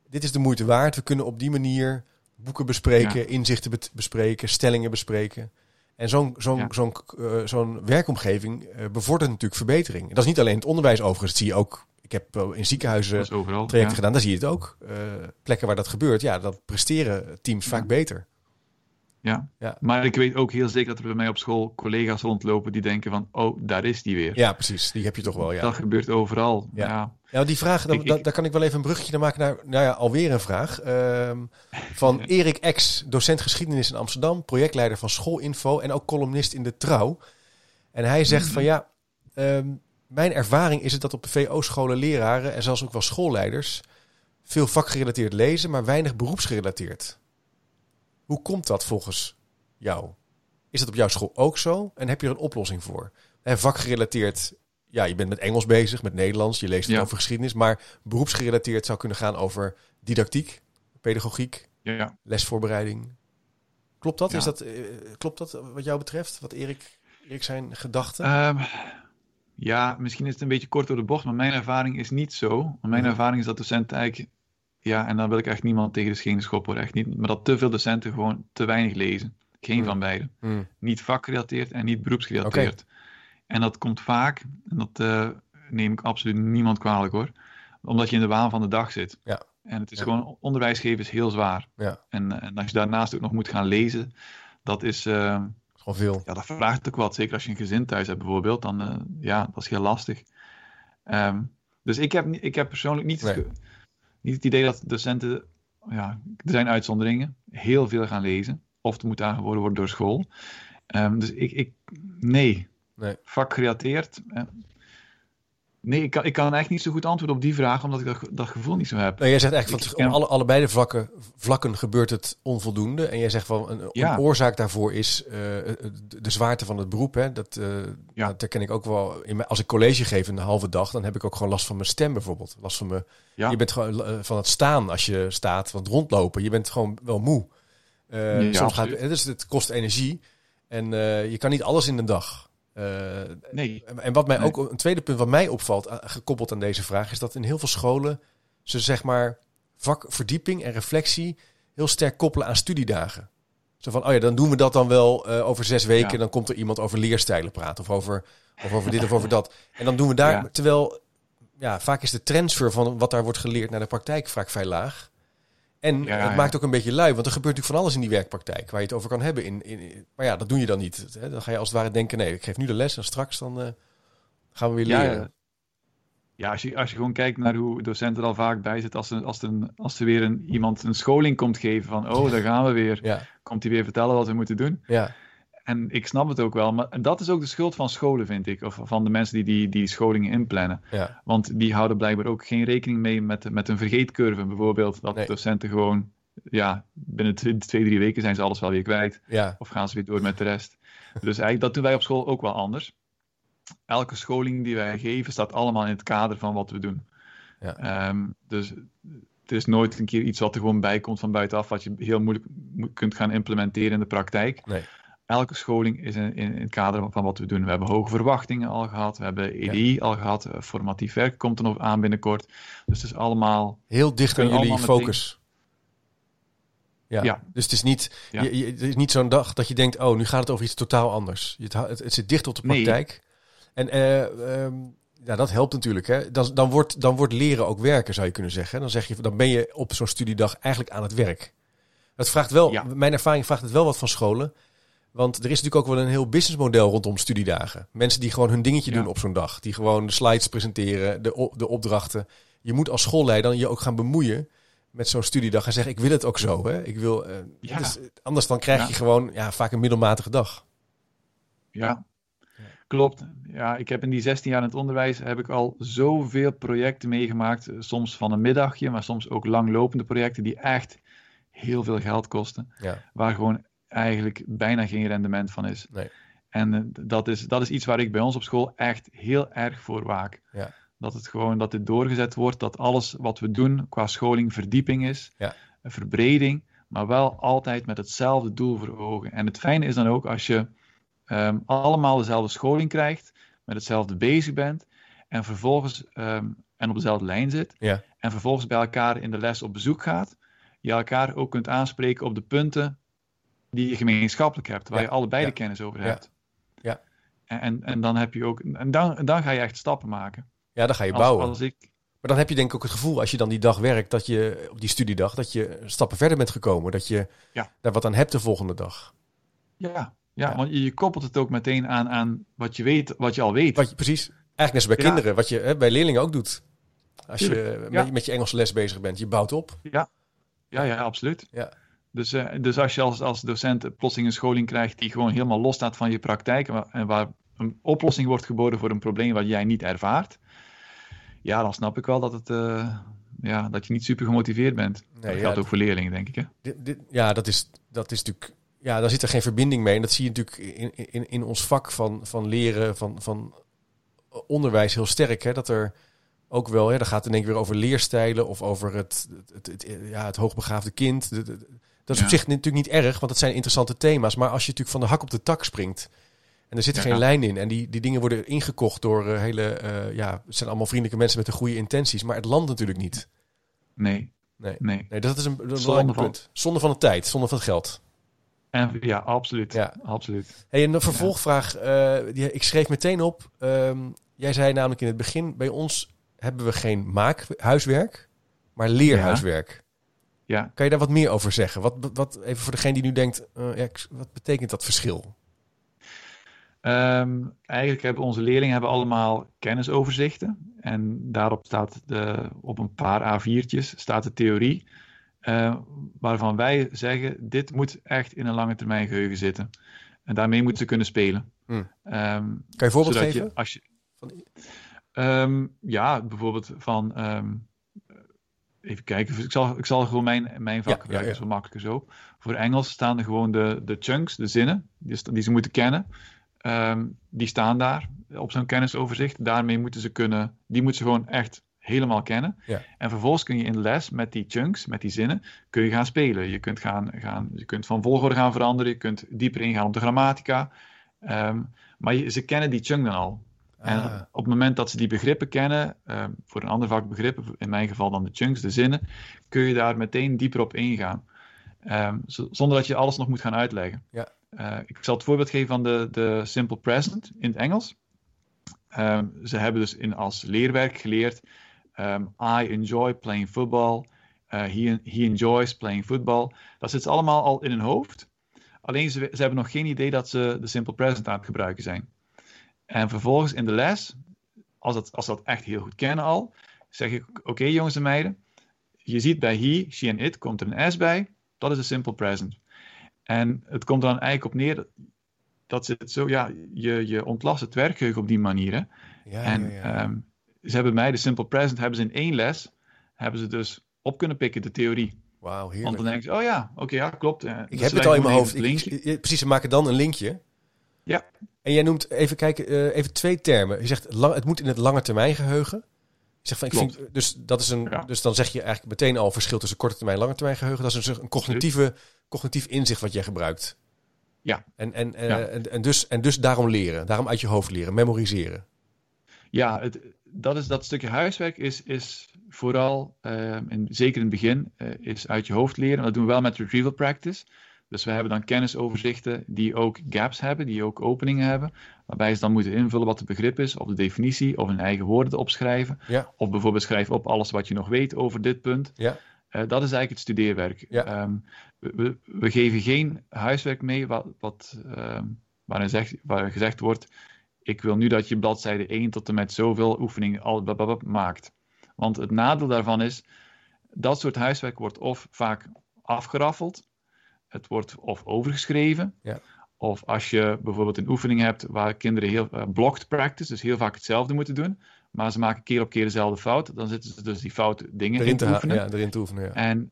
dit is de moeite waard. We kunnen op die manier boeken bespreken, Ja. inzichten bespreken, stellingen bespreken. En zo'n zo'n Ja. zo'n eh, zo'n werkomgeving eh, bevordert natuurlijk verbetering. Dat is niet alleen het onderwijs overigens, dat zie je ook. Ik heb in ziekenhuizen overal. trajecten ja. gedaan, daar zie je het ook. Eh, plekken waar dat gebeurt, ja, dat presteren teams vaak beter. Ja. ja. maar ik weet ook heel zeker dat er bij mij op school collega's rondlopen die denken van, oh, daar is die weer. Ja, precies. Die heb je toch wel, ja. Dat gebeurt overal. Ja, ja. die vraag, daar kan ik wel even een bruggetje naar maken naar, nou ja, alweer een vraag. Ehm, van Erik X, docent geschiedenis in Amsterdam, projectleider van Schoolinfo en ook columnist in de Trouw. En hij zegt van, ja, ehm, mijn ervaring is het dat op de VO-scholen leraren en zelfs ook wel schoolleiders veel vakgerelateerd lezen, maar weinig beroepsgerelateerd. Hoe komt dat volgens jou? Is dat op jouw school ook zo? En heb je er een oplossing voor? En vakgerelateerd, ja, je bent met Engels bezig, met Nederlands, je leest over geschiedenis, maar beroepsgerelateerd zou kunnen gaan over didactiek, pedagogiek, ja. lesvoorbereiding. Klopt dat? Is dat uh, klopt dat wat jou betreft? Wat Erik, Erik zijn gedachten? Um, ja, misschien is het een beetje kort door de bocht, maar mijn ervaring is niet zo. Mijn mhm. ervaring is dat docenten eigenlijk ja, en dan wil ik echt niemand tegen de schenen schoppen, echt niet. Maar dat te veel docenten gewoon te weinig lezen. Geen mm. van beide. Mm. Niet vakgerelateerd en niet beroepsgerelateerd. En dat komt vaak, en dat uh, neem ik absoluut niemand kwalijk hoor, omdat je in de waan van de dag zit. Ja. En het is gewoon, onderwijs geven is heel zwaar. Ja. En, eh, en als je daarnaast ook nog moet gaan lezen, dat is... Uh, gewoon veel. Ja, dat vraagt ook wat. Zeker als je een gezin thuis hebt bijvoorbeeld, dan uh, ja, dat is heel lastig. Um, dus ik heb, ik heb persoonlijk niet... Nee niet het idee dat docenten, ja, er zijn uitzonderingen, heel veel gaan lezen. Of het moet aangeboden worden door school. Um, dus ik, ik nee. nee. Vakgerelateerd. Nee, ik kan, ik kan echt niet zo goed antwoorden op die vraag, omdat ik dat, dat gevoel niet zo heb. jij zegt eigenlijk van alle, allebei de vlakken, vlakken gebeurt het onvoldoende. En jij zegt van een, een oorzaak daarvoor is uh, de zwaarte van het beroep. Hè? Dat, uh, ja. dat herken ik ook wel. In als ik college geef een halve dag, dan heb ik ook gewoon last van mijn stem bijvoorbeeld. Last van mijn. Ja. Je bent gewoon van het staan als je staat, van het rondlopen. Je bent gewoon wel moe. Soms gaat, dus het kost energie. En je kan niet alles in de dag. Uh, nee. En wat mij ook een tweede punt wat mij opvalt, uh, gekoppeld aan deze vraag, is dat in heel veel scholen ze zeg maar vakverdieping en reflectie heel sterk koppelen aan studiedagen. Zo van, oh ja, dan doen we dat dan wel uh, over zes weken. Dan komt er iemand over leerstijlen praten of over, of over dit of over dat. En dan doen we daar, ja. terwijl ja, vaak is de transfer van wat daar wordt geleerd naar de praktijk vaak vrij laag. En het maakt ook een beetje lui, want er gebeurt natuurlijk van alles in die werkpraktijk waar je het over kan hebben. In, in, maar ja, dat doe je dan niet. Hè? Dan ga je als het ware denken, nee, ik geef nu de les en straks dan uh, gaan we weer leren. Ja, ja, als, je, als je gewoon kijkt naar hoe docenten er al vaak bij zitten, als, als, een, als er weer een, iemand een scholing komt geven van, oh, daar gaan we weer. Komt hij weer vertellen wat we moeten doen. Ja. En ik snap het ook wel, maar dat is ook de schuld van scholen, vind ik. Of van de mensen die die, die scholingen inplannen. Ja. Want die houden blijkbaar ook geen rekening mee met, met een vergeetcurve. Bijvoorbeeld dat docenten gewoon, ja, binnen twee, drie weken zijn ze alles wel weer kwijt. Ja. Of gaan ze weer door met de rest. Dus eigenlijk, dat doen wij op school ook wel anders. Elke scholing die wij geven staat allemaal in het kader van wat we doen. Ja. Um, dus het is nooit een keer iets wat er gewoon bij komt van buitenaf, wat je heel moeilijk kunt gaan implementeren in de praktijk. Nee elke scholing is in, in, het kader van wat we doen. We hebben hoge verwachtingen al gehad, we hebben EDI al gehad, eh, formatief werk komt er nog aan binnenkort. Dus het is allemaal... Heel dicht aan jullie focus. Ja. ja. dus het is niet, je, het is niet zo'n dag dat je denkt, oh, nu gaat het over iets totaal anders. Het, het, het zit dicht op de praktijk. En uh, ja, dat helpt natuurlijk. Hè. Dan, dan, wordt, dan wordt leren ook werken, zou je kunnen zeggen. Dan, zeg je, dan ben je op zo'n studiedag eigenlijk aan het werk. Het vraagt wel, mijn ervaring vraagt het wel wat van scholen. Want er is natuurlijk ook wel een heel businessmodel rondom studiedagen. Mensen die gewoon hun dingetje doen op zo'n dag. Die gewoon de slides presenteren, de, de opdrachten. Je moet als schoolleider je ook gaan bemoeien met zo'n studiedag en zeggen: Ik wil het ook zo. Hè? Ik wil, uh, ja. is, anders dan krijg je gewoon ja, vaak een middelmatige dag. Ja, klopt. Ja, ik heb in die 16 jaar in het onderwijs heb ik al zoveel projecten meegemaakt. Soms van een middagje, maar soms ook langlopende projecten die echt heel veel geld kosten. Ja. Waar gewoon eigenlijk bijna geen rendement van is. Nee. En eh, dat, is, dat is iets waar ik bij ons op school echt heel erg voor waak. Ja. Dat het gewoon dat dit doorgezet wordt, dat alles wat we doen qua scholing verdieping is, ja. verbreding, maar wel altijd met hetzelfde doel voor ogen. En het fijne is dan ook als je um, allemaal dezelfde scholing krijgt, met hetzelfde bezig bent, en vervolgens um, en op dezelfde lijn zit, ja. en vervolgens bij elkaar in de les op bezoek gaat, je elkaar ook kunt aanspreken op de punten die je gemeenschappelijk hebt, waar je allebei de kennis over hebt. Ja. En, en dan heb je ook, en dan, dan ga je echt stappen maken. Ja, dan ga je bouwen. Als ik, Maar dan heb je denk ik ook het gevoel, als je dan die dag werkt, dat je op die studiedag, dat je stappen verder bent gekomen. Dat je Ja. daar wat aan hebt de volgende dag. Ja, ja, Ja. want je, koppelt het ook meteen aan, aan wat je weet, wat je al weet. Wat je, precies, eigenlijk net bij Ja. kinderen, wat je hè, bij leerlingen ook doet. Als je Tuurlijk, ja. met, met je Engelse les bezig bent, je bouwt op. Ja, ja, absoluut. Ja. Dus, eh, dus als je als, als docent plotseling een scholing krijgt die gewoon helemaal los staat van je praktijk en waar, en waar een oplossing wordt geboden voor een probleem wat jij niet ervaart, ja, dan snap ik wel dat, het, eh, ja, dat je niet super gemotiveerd bent. dat ja, geldt ook voor leerlingen, denk ik. Hè? Dit, dit, ja, dat is, dat is natuurlijk. Ja, daar zit er geen verbinding mee. En dat zie je natuurlijk in, in, in ons vak van, van leren, van, van onderwijs heel sterk. Hè? Dat er ook wel, hè, dan gaat het in één keer weer over leerstijlen of over het, het, het, het- ja, het hoogbegaafde kind. De- de- Dat is op zich natuurlijk niet erg, want dat zijn interessante thema's. Maar als je natuurlijk van de hak op de tak springt en er zit Ja. geen lijn in en die, die dingen worden ingekocht door eh, hele, eh, ja, het zijn allemaal vriendelijke mensen met de goede intenties, maar het landt natuurlijk niet. Nee, Nee. nee. Nee, dat is een, Zonde belangrijk van- punt. Zonde van de tijd, zonde van het geld. En, ja, absoluut. Ja. absoluut. Hey, en een vervolgvraag. eh, die, ik schreef meteen op. ehm, jij zei namelijk in het begin: bij ons hebben we geen maakhuiswerk, maar leerhuiswerk. Ja. Kan je daar wat meer over zeggen? Wat, wat, even voor degene die nu denkt: eh, ja, wat betekent dat verschil? Ehm, eigenlijk hebben onze leerlingen hebben allemaal kennisoverzichten. En daarop staat de, op een paar A4'tjes staat de theorie. eh, waarvan wij zeggen, dit moet echt in een lange termijn geheugen zitten. En daarmee moeten ze kunnen spelen. Hmm. Ehm, Kan je een voorbeeld geven? Je, als je, Ehm, ja, bijvoorbeeld van. Even kijken, ik zal, ik zal gewoon mijn, mijn vak Ja, gebruiken, ja, ja. wel makkelijker zo. Voor Engels staan er gewoon de, de chunks, de zinnen, die, die ze moeten kennen. Ehm, die staan daar op zo'n kennisoverzicht. Daarmee moeten ze kunnen, die moeten ze gewoon echt helemaal kennen. Ja. En vervolgens kun je in de les met die chunks, met die zinnen, kun je gaan spelen. Je kunt, gaan, gaan, je kunt van volgorde gaan veranderen, je kunt dieper ingaan op de grammatica. Ehm, maar je- ze kennen die chunk dan al. En Ah, op het moment dat ze die begrippen kennen, ehm, voor een ander vak begrippen, in mijn geval dan de chunks, de zinnen, kun je daar meteen dieper op ingaan. Ehm, zonder dat je alles nog moet gaan uitleggen. Ja. Eh, ik zal het voorbeeld geven van de, de simple present in het Engels. Ehm, ze hebben dus in, als leerwerk geleerd: I enjoy playing football. Eh, he, he enjoys playing football. Dat zit allemaal al in hun hoofd. Alleen ze, ze hebben nog geen idee dat ze de simple present aan het gebruiken zijn. En vervolgens in de les, als, dat, als ze dat echt heel goed kennen al, zeg ik: Oké, jongens en meiden, je ziet bij he, she en it komt er een s bij. Dat is de simple present. En het komt er dan eigenlijk op neer dat, dat ze het zo, ja, je, je ontlast het werkgeheugen op die manier. Hè? ja, en ja, ja. ehm, ze hebben mij de simple present, hebben ze in één les, hebben ze dus op kunnen pikken, de theorie. Wauw, Want heerlijk. dan denken ze, oh ja, oké, ja, klopt. eh, Ik dus heb het al in mijn hoofd. ik- precies, ze maken dan een linkje. Ja. En jij noemt, even kijken, eh, even twee termen. Je zegt, lang, het moet in het lange termijn geheugen. Je zegt van, ik Klopt. vind, dus, dat is een, Ja. dus dan zeg je eigenlijk meteen al verschil tussen korte termijn en lange termijn geheugen. Dat is een, een cognitieve, cognitief inzicht wat jij gebruikt. Ja. En, en, eh, Ja. en, en, dus, en dus daarom leren, daarom uit je hoofd leren, memoriseren. Ja, het, dat, is, dat stukje huiswerk is, is vooral, ehm, in, zeker in het begin, eh, is uit je hoofd leren. Dat doen we wel met retrieval practice. Dus we hebben dan kennisoverzichten die ook gaps hebben, die ook openingen hebben. Waarbij ze dan moeten invullen wat het begrip is, of de definitie, of hun eigen woorden te opschrijven. Ja. Of bijvoorbeeld schrijf op alles wat je nog weet over dit punt. Ja. Eh, dat is eigenlijk het studeerwerk. Ja. Ehm, we, we, geven geen huiswerk mee wat, wat, ehm, waarin, zegt, waarin gezegd wordt: Ik wil nu dat je bladzijde 1 tot en met zoveel oefeningen al blablabla maakt. Want het nadeel daarvan is: dat soort huiswerk wordt of vaak afgeraffeld, het wordt of overgeschreven. Ja. Of als je bijvoorbeeld een oefening hebt waar kinderen heel uh, blocked practice, dus heel vaak hetzelfde moeten doen, maar ze maken keer op keer dezelfde fout, dan zitten ze dus die foute dingen Erin in te, oefenen. ja, erin te oefenen. Ja. En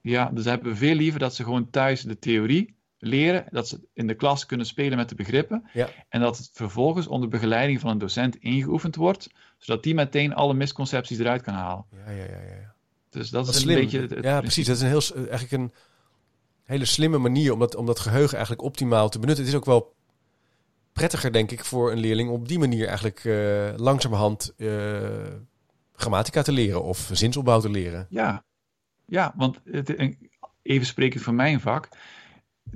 ja, dus hebben we veel liever dat ze gewoon thuis de theorie leren, dat ze in de klas kunnen spelen met de begrippen Ja. en dat het vervolgens onder begeleiding van een docent ingeoefend wordt, zodat die meteen alle misconcepties eruit kan halen. Ja, ja, ja, ja. Dus dat, Dat is een slim. beetje het, ja, precies. Dat is een heel, eh, eigenlijk een hele slimme manier om dat, om dat geheugen eigenlijk optimaal te benutten. Het is ook wel prettiger, denk ik, voor een leerling op die manier eigenlijk eh, langzamerhand eh, grammatica te leren of zinsopbouw te leren. Ja, ja want het, en even sprekend van mijn vak.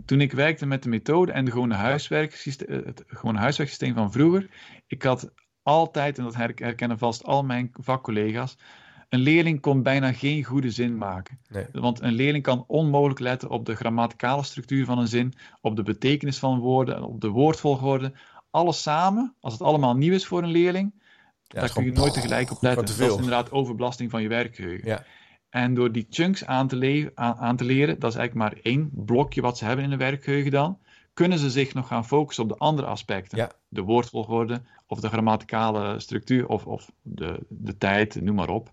Toen ik werkte met de methode en de gewone huiswerksysteem, het gewone huiswerksysteem van vroeger, ik had altijd, en dat her- herkennen vast al mijn vakcollega's, een leerling kon bijna geen goede zin maken. Nee. Want een leerling kan onmogelijk letten op de grammaticale structuur van een zin, op de betekenis van woorden, op de woordvolgorde. Alles samen, als het allemaal nieuw is voor een leerling, Ja, daar kun je nooit tegelijk op letten. te Dat is inderdaad overbelasting van je werkgeheugen. Ja. En door die chunks aan te, aan, leren, dat is eigenlijk maar één blokje wat ze hebben in hun werkgeheugen dan, kunnen ze zich nog gaan focussen op de andere aspecten. Ja. De woordvolgorde, of de grammaticale structuur, of, of de, de tijd, noem maar op.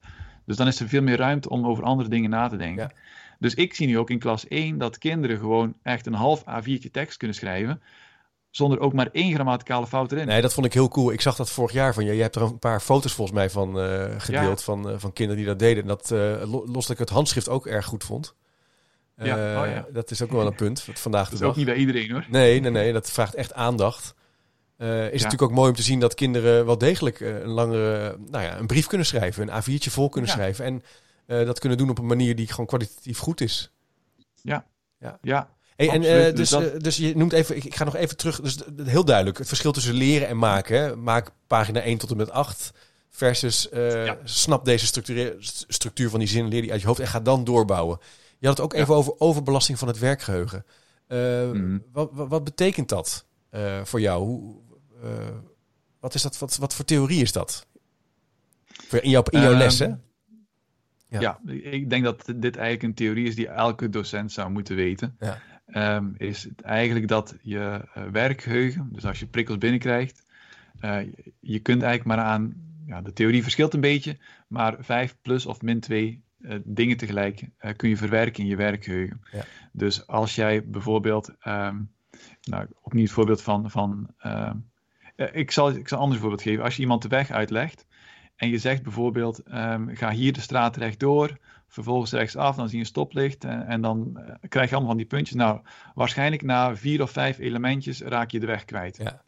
Dus dan is er veel meer ruimte om over andere dingen na te denken. Ja. Dus ik zie nu ook in klas 1 dat kinderen gewoon echt een half A4'tje tekst kunnen schrijven, zonder ook maar één grammaticale fout erin. Nee, dat vond ik heel cool. Ik zag dat vorig jaar van je. Je hebt er een paar foto's volgens mij van eh, gedeeld Ja. van, eh, van kinderen die dat deden. En dat uh, los dat ik het handschrift ook erg goed vond. Ja, oh ja. Dat is ook wel een punt vandaag dat de is dag. ook niet bij iedereen hoor. Nee, nee, nee. Dat vraagt echt aandacht. Uh, is natuurlijk ook mooi om te zien dat kinderen wel degelijk uh, een langere, nou ja, een brief kunnen schrijven, een A4'tje vol kunnen Ja. schrijven en uh, dat kunnen doen op een manier die gewoon kwalitatief goed is. Ja. Ja. ja. Hey, en uh, dus, Dus dus, dat- dus je noemt even, ik, ga nog even terug, dus heel duidelijk, het verschil tussen leren en maken. Hè? Maak pagina 1 tot en met 8 versus Ja. snap deze structuur, structuur van die zin, leer die uit je hoofd en ga dan doorbouwen. Je had het ook Ja. even over overbelasting van het werkgeheugen. Mhm. wat, wat, wat betekent dat uh, voor jou? Hoe, wat, is dat, wat, wat voor theorie is dat? In jouw, in jouw Ehm, les, hè? Ja. Ja. ik denk dat dit eigenlijk een theorie is die elke docent zou moeten weten. Ja. Ehm, is het eigenlijk dat je eh, werkgeheugen, dus als je prikkels binnenkrijgt, eh, je kunt eigenlijk maar aan, ja, de theorie verschilt een beetje, maar 5 plus of min 2 dingen tegelijk eh, kun je verwerken in je werkgeheugen. Ja. Dus als jij bijvoorbeeld, ehm, nou, opnieuw het voorbeeld van, van eh, ik, zal, ik zal een ander voorbeeld geven. Als je iemand de weg uitlegt en je zegt bijvoorbeeld, ehm, ga hier de straat rechtdoor, vervolgens rechtsaf, dan zie je een stoplicht en, en dan eh, krijg je allemaal van die puntjes. Nou, waarschijnlijk na vier of vijf elementjes raak je de weg kwijt. Ja.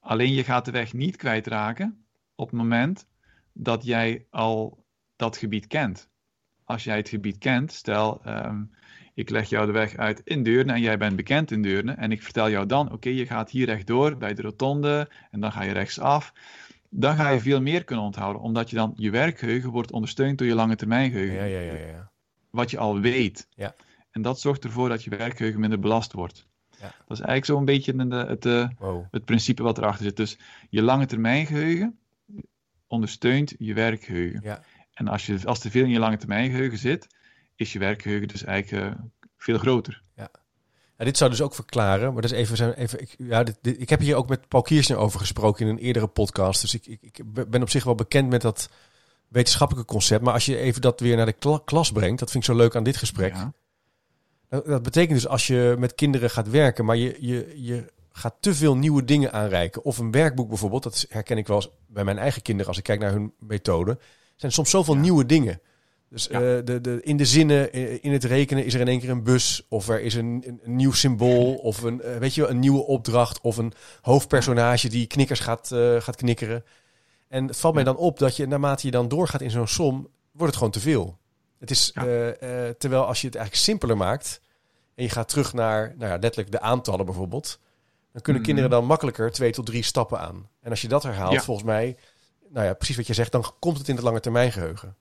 Alleen je gaat de weg niet kwijtraken op het moment dat jij al dat gebied kent. Als jij het gebied kent, stel ehm, ik leg jou de weg uit in Deurne en jij bent bekend in Deurne en ik vertel jou dan, oké, je gaat hier rechtdoor bij de rotonde en dan ga je rechtsaf. Dan ga je veel meer kunnen onthouden, omdat je dan je werkgeheugen wordt ondersteund door je lange termijn geheugen. Ja, ja, ja, ja. Wat je al weet. Ja. En dat zorgt ervoor dat je werkgeheugen minder belast wordt. Ja. Dat is eigenlijk zo'n beetje de, het, eh, Wow. het principe wat erachter zit. Dus je lange termijn geheugen ondersteunt je werkgeheugen. Ja. En als, je, als te veel in je lange termijn geheugen zit, is je werkgeheugen dus eigenlijk eh, veel groter. Ja, dit zou dus ook verklaren, maar dat is even, even ik, ja, dit, dit- ik heb hier ook met Paul Kiersner over gesproken in een eerdere podcast. Dus ik, ik, ik ben op zich wel bekend met dat wetenschappelijke concept. Maar als je even dat weer naar de kla- klas brengt, dat vind ik zo leuk aan dit gesprek. Ja. Dat, dat betekent dus als je met kinderen gaat werken, maar je, je, je gaat te veel nieuwe dingen aanreiken. Of een werkboek bijvoorbeeld, dat herken ik wel eens bij mijn eigen kinderen als ik kijk naar hun methode. Er zijn soms zoveel Ja. nieuwe dingen. Dus Ja. eh, de, de, in de zinnen, eh, in het rekenen is er in één keer een bus. Of er is een, een, een nieuw symbool. Of een, eh, weet je, wel, een nieuwe opdracht. Of een hoofdpersonage die knikkers gaat, gaat knikkeren. En het valt mij dan op dat je naarmate je dan doorgaat in zo'n som, wordt het gewoon te veel. Het is, Ja. terwijl als je het eigenlijk simpeler maakt en je gaat terug naar nou ja, letterlijk de aantallen bijvoorbeeld, dan kunnen Mhm. kinderen dan makkelijker twee tot drie stappen aan. En als je dat herhaalt, volgens mij, nou ja, precies wat je zegt, dan komt het in het lange termijn geheugen.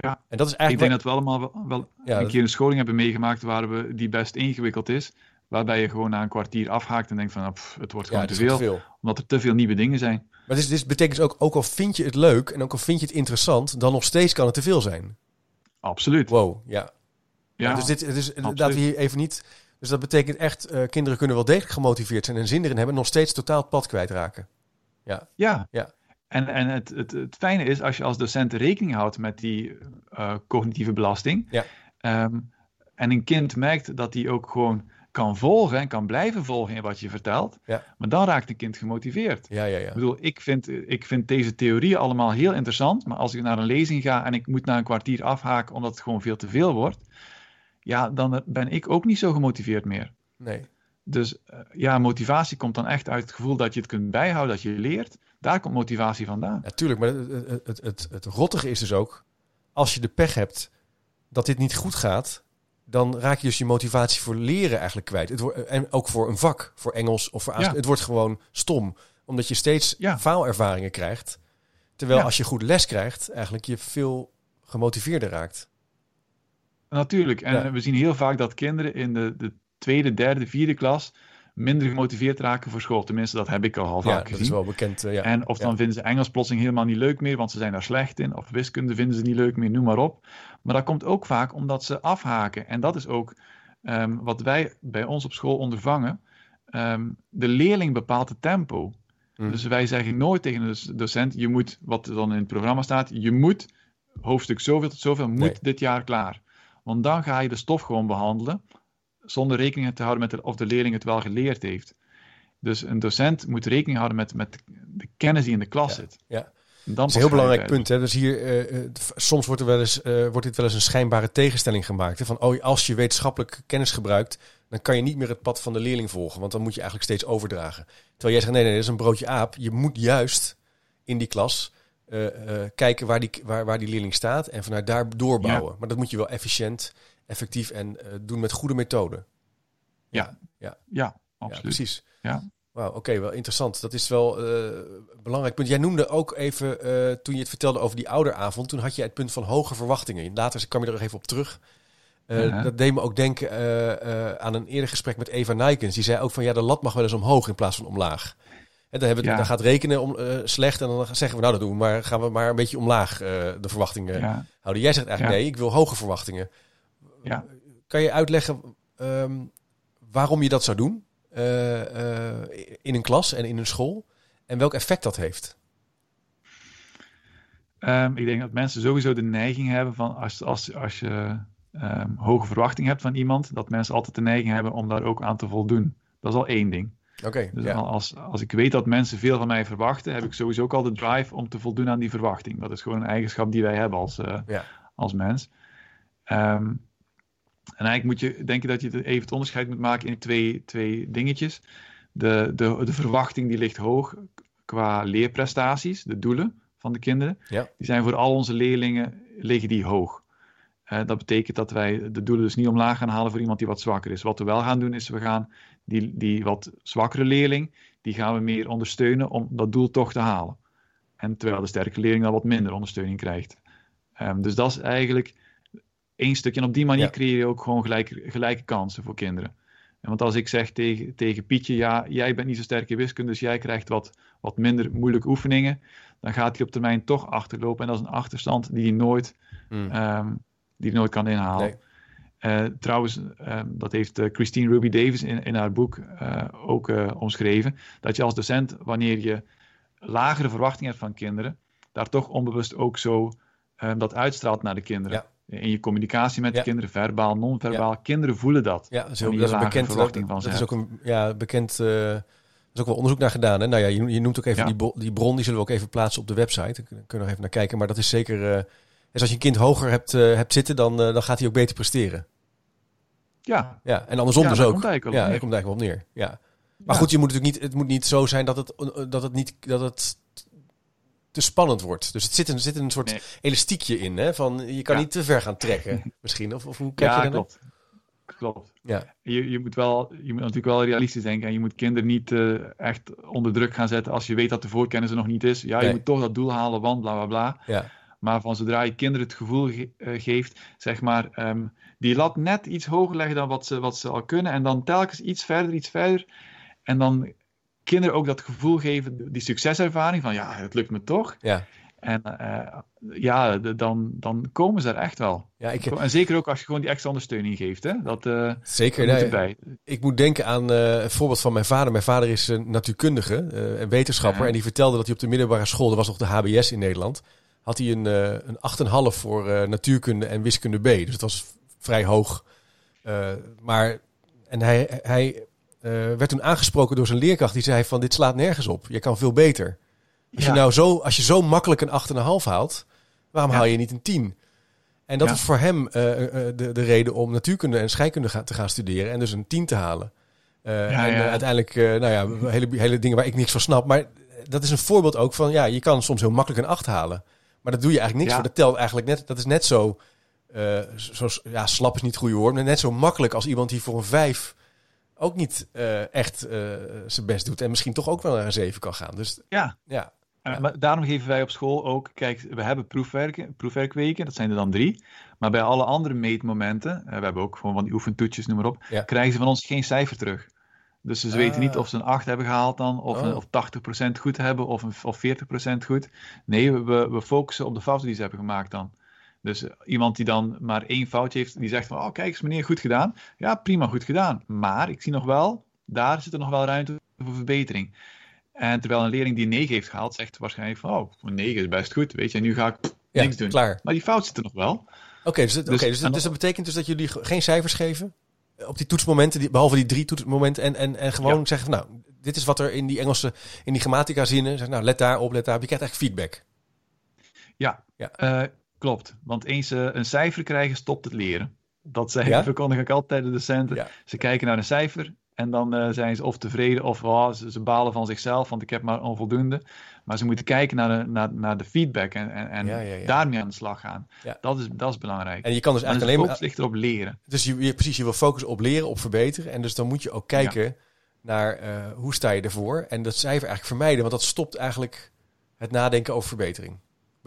Ja, En dat is ik eigenlijk denk dat we allemaal wel, wel Ja, een keer een scholing hebben meegemaakt waar we, die best ingewikkeld is. Waarbij je gewoon na een kwartier afhaakt en denkt van, pff, het wordt ja, gewoon te veel. Omdat er te veel nieuwe dingen zijn. Maar dit, dit betekent dus ook, ook al vind je het leuk en ook al vind je het interessant, dan nog steeds kan het te veel zijn. Absoluut. Wow, ja. Ja, dus dit, dus absoluut. laten we hier even niet. Dus dat betekent echt, eh, kinderen kunnen wel degelijk gemotiveerd zijn en zin erin hebben, nog steeds totaal het pad kwijtraken. Ja. Ja. En, en het, het, het fijne is, als je als docent rekening houdt met die eh, cognitieve belasting, Ja. ehm, en een kind merkt dat hij ook gewoon kan volgen en kan blijven volgen in wat je vertelt, Ja. maar dan raakt een kind gemotiveerd. Ja, ja, ja. Ik bedoel, ik vind, ik vind deze theorieën allemaal heel interessant, maar als ik naar een lezing ga en ik moet na een kwartier afhaken omdat het gewoon veel te veel wordt, ja, dan ben ik ook niet zo gemotiveerd meer. Nee. Dus eh, ja, motivatie komt dan echt uit het gevoel dat je het kunt bijhouden, dat je leert. Daar komt motivatie vandaan. Natuurlijk, maar het, het, het, rottige is dus ook, als je de pech hebt dat dit niet goed gaat, dan raak je dus je motivatie voor leren eigenlijk kwijt. Het wordt, en ook voor een vak, voor Engels of voor ASK. Ja. Het wordt gewoon stom, omdat je steeds Ja. faalervaringen krijgt. Terwijl Ja. als je goed les krijgt, eigenlijk je veel gemotiveerder raakt. Natuurlijk. En we zien heel vaak dat kinderen in de, de tweede, derde, vierde klas minder gemotiveerd raken voor school. Tenminste, dat heb ik al, al vaak gezien. dat is wel bekend. Uh, ja. En of dan vinden ze Engels plotseling helemaal niet leuk meer, want ze zijn daar slecht in. Of wiskunde vinden ze niet leuk meer, noem maar op. Maar dat komt ook vaak omdat ze afhaken. En dat is ook ehm, wat wij bij ons op school ondervangen. Um, de leerling bepaalt het tempo. Mm. Dus wij zeggen nooit tegen de docent, je moet, wat er dan in het programma staat, je moet hoofdstuk zoveel tot zoveel, moet dit jaar klaar. Want dan ga je de stof gewoon behandelen, zonder rekening te houden met of de leerling het wel geleerd heeft. Dus een docent moet rekening houden met, met de kennis die in de klas zit. Ja. Dat is een heel belangrijk punt. Hè? Dus hier, uh, soms wordt, er wel eens, uh, wordt dit wel eens een schijnbare tegenstelling gemaakt. Hè? Van, oh, als je wetenschappelijk kennis gebruikt, dan kan je niet meer het pad van de leerling volgen. Want dan moet je eigenlijk steeds overdragen. Terwijl jij zegt, nee, nee, dat is een broodje aap. Je moet juist in die klas uh, kijken waar die, waar, waar die leerling staat en vanuit daar doorbouwen. Maar dat moet je wel efficiënt, effectief en uh, doen met goede methoden. Ja, ja, ja, absoluut. Ja, precies. Ja. Wauw, oké, wel interessant. Dat is wel een belangrijk punt. Jij noemde ook even, toen je het vertelde over die ouderavond, toen had je het punt van hoge verwachtingen. Later kwam je er nog even op terug. Uh, Dat deed me ook denken aan een eerder gesprek met Eva Nijkens. Die zei ook van ja, de lat mag wel eens omhoog in plaats van omlaag. En dan, hebben we, ja. dan gaat rekenen om, slecht en dan zeggen we nou dat doen we, maar gaan we maar een beetje omlaag de verwachtingen ja. houden. Jij zegt eigenlijk nee, ik wil hoge verwachtingen. Ja. Kan je uitleggen um, waarom je dat zou doen in een klas en in een school en welk effect dat heeft? Um, ik denk dat mensen sowieso de neiging hebben van als, als, als je um, hoge verwachting hebt van iemand, dat mensen altijd de neiging hebben om daar ook aan te voldoen. Dat is al één ding. Oké. dus als, als ik weet dat mensen veel van mij verwachten, heb ik sowieso ook al de drive om te voldoen aan die verwachting. Dat is gewoon een eigenschap die wij hebben als, uh, ja. als mens. Um, en eigenlijk moet je denken dat je even het onderscheid moet maken in twee, twee dingetjes. De, de, de verwachting die ligt hoog qua leerprestaties, de doelen van de kinderen. Ja. Die zijn voor al onze leerlingen liggen die hoog. Uh, dat betekent dat wij de doelen dus niet omlaag gaan halen voor iemand die wat zwakker is. Wat we wel gaan doen is, we gaan die, die wat zwakkere leerling, die gaan we meer ondersteunen om dat doel toch te halen. En terwijl de sterke leerling dan wat minder ondersteuning krijgt. Um, dus dat is eigenlijk één stukje. En op die manier ja. creëer je ook gewoon gelijke, gelijke kansen voor kinderen. En want als ik zeg tegen, tegen Pietje, ja, jij bent niet zo sterk in wiskunde, dus jij krijgt wat, wat minder moeilijke oefeningen, dan gaat hij op termijn toch achterlopen. En dat is een achterstand die hij nooit mm. um, die nooit kan inhalen. Nee. Uh, trouwens, uh, dat heeft uh, Christine Ruby Davis in, in haar boek ook omschreven. Dat je als docent, wanneer je lagere verwachtingen hebt van kinderen, daar toch onbewust ook zo dat uitstraalt naar de kinderen. Ja. In je communicatie met ja. de kinderen, verbaal, non-verbaal. Ja. Kinderen voelen dat. Ja, dat is, ook, dat is bekend. Verwachting dat, is ook een ja, bekend. er is ook wel onderzoek naar gedaan. Hè? Nou ja, je, je noemt ook even die, die bron, die zullen we ook even plaatsen op de website. Daar kunnen we nog even naar kijken. Maar dat is zeker dus als je een kind hoger hebt, uh, hebt zitten, dan, uh, dan gaat hij ook beter presteren. Ja. ja en andersom ja, dus ook. Ja, daar komt eigenlijk wel op neer. Ja. Maar goed, je moet natuurlijk niet, het moet niet zo zijn dat het, dat het, niet, dat het te spannend wordt. Dus het zit een, zit een soort nee. elastiekje in. Hè? Van, je kan niet te ver gaan trekken, misschien. Of, of hoe kijk je klopt. Klopt. Ja. Je, je, moet wel, je moet natuurlijk wel realistisch denken. En je moet kinderen niet uh, echt onder druk gaan zetten als je weet dat de voorkennis er nog niet is. Ja, nee. je moet toch dat doel halen, want bla bla bla. Ja. Maar van zodra je kinderen het gevoel ge uh, geeft, zeg maar, um, die lat net iets hoger leggen dan wat ze, wat ze al kunnen. En dan telkens iets verder, iets verder. En dan kinderen ook dat gevoel geven, die succeservaring van ja, het lukt me toch. Ja. En uh, ja, de, dan, dan komen ze er echt wel. Ja, ik, en zeker ook als je gewoon die extra ondersteuning geeft. Hè? Dat, uh, zeker. Dat. Ik moet denken aan uh, een voorbeeld van mijn vader. Mijn vader is een natuurkundige en wetenschapper. Ja. En die vertelde dat hij op de middelbare school, er was nog de HBS in Nederland had hij een, een 8,5 voor natuurkunde en wiskunde B. Dus het was vrij hoog. Maar, en hij, hij werd toen aangesproken door zijn leerkracht. Die zei van, dit slaat nergens op. Je kan veel beter. Als, ja. je, nou zo, als je zo makkelijk een 8,5 haalt, waarom ja. haal je niet een 10? En dat ja. is voor hem de, de reden om natuurkunde en scheikunde te gaan studeren. En dus een 10 te halen. en uiteindelijk, nou ja, hele, hele dingen waar ik niks van snap. Maar dat is een voorbeeld ook van, ja, je kan soms heel makkelijk een 8 halen. Maar dat doe je eigenlijk niks voor. Dat telt eigenlijk net. Dat is net zo. Uh, zo ja, slap is niet het goede woord. Maar net zo makkelijk als iemand die voor een vijf ook niet uh, echt uh, zijn best doet. En misschien toch ook wel naar een zeven kan gaan. Dus ja. ja. Maar daarom geven wij op school ook, kijk, we hebben proefwerken, proefwerkweken, dat zijn er dan drie. Maar bij alle andere meetmomenten, we hebben ook gewoon van die oefentoetjes, noem maar op, krijgen ze van ons geen cijfer terug. Dus ze weten niet ah. of ze een 8 hebben gehaald dan, of, oh. of 80% goed hebben, of, een, of 40% goed. Nee, we, we focussen op de fouten die ze hebben gemaakt dan. Dus eh, iemand die dan maar één foutje heeft, die zegt van, oh kijk eens meneer, goed gedaan. Ja, prima, goed gedaan. Maar ik zie nog wel, daar zit er nog wel ruimte voor verbetering. En terwijl een leerling die 9 heeft gehaald, zegt waarschijnlijk van, oh, een 9 is best goed, weet je, en nu ga ik niks doen. Klaar. Maar die fout zit er nog wel. Oké, dus, dus, dus, dus, dat betekent dus dat jullie geen cijfers geven? Op die toetsmomenten, die, behalve die drie toetsmomenten, en, en, en gewoon zeggen, nou, dit is wat er in die Engelse, in die grammatica zinnen, zeg, nou, let daar op, let daar op. Je krijgt echt feedback. Ja, ja. Uh, klopt. Want eens ze een cijfer krijgen, stopt het leren. Dat zeggen, ja? verkondig ik altijd de docenten. Ze kijken naar een cijfer en dan uh, zijn ze of tevreden of oh, ze, ze, balen van zichzelf, want ik heb maar onvoldoende. Maar ze moeten kijken naar de, naar, naar de feedback en, en, en daarmee aan de slag gaan. Dat, is, dat is belangrijk. En je kan dus eigenlijk alleen maar... ligt erop leren. Dus je, je, precies, je wil focussen op leren, op verbeteren. En dus dan moet je ook kijken naar uh, hoe sta je ervoor. En dat cijfer eigenlijk vermijden, want dat stopt eigenlijk het nadenken over verbetering.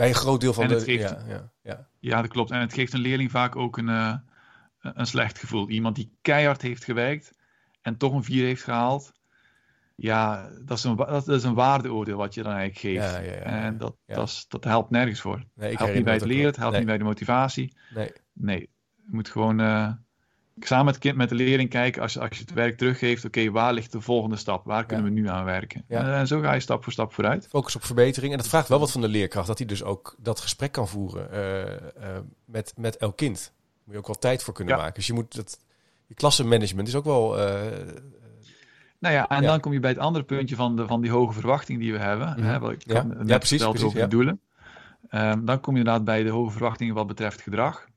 Bij een groot deel van de... Geeft, ja, ja, ja. ja, dat klopt. En het geeft een leerling vaak ook een, uh, een slecht gevoel. Iemand die keihard heeft gewerkt en toch een 4 heeft gehaald. Ja, dat is, een, dat is een waardeoordeel wat je dan eigenlijk geeft. Ja, ja, ja, en dat, Dat, is, dat helpt nergens voor. Nee, helpt niet bij het leren, het helpt niet bij de motivatie. Nee. Nee, je moet gewoon uh, samen met, kind, met de leerling kijken, als, als je het werk teruggeeft, oké, waar ligt de volgende stap? Waar kunnen we nu aan werken? En zo ga je stap voor stap vooruit. Focus op verbetering. En dat vraagt wel wat van de leerkracht, dat hij dus ook dat gesprek kan voeren uh, uh, met, met elk kind. Moet je ook wel tijd voor kunnen maken. Dus je moet dat je klassenmanagement is ook wel. Uh, nou ja, en dan kom je bij het andere puntje van, de, van die hoge verwachting die we hebben. Mm hè, wat ik ja. net ja, precies, precies, over de doelen. Um, dan kom je inderdaad bij de hoge verwachtingen wat betreft gedrag.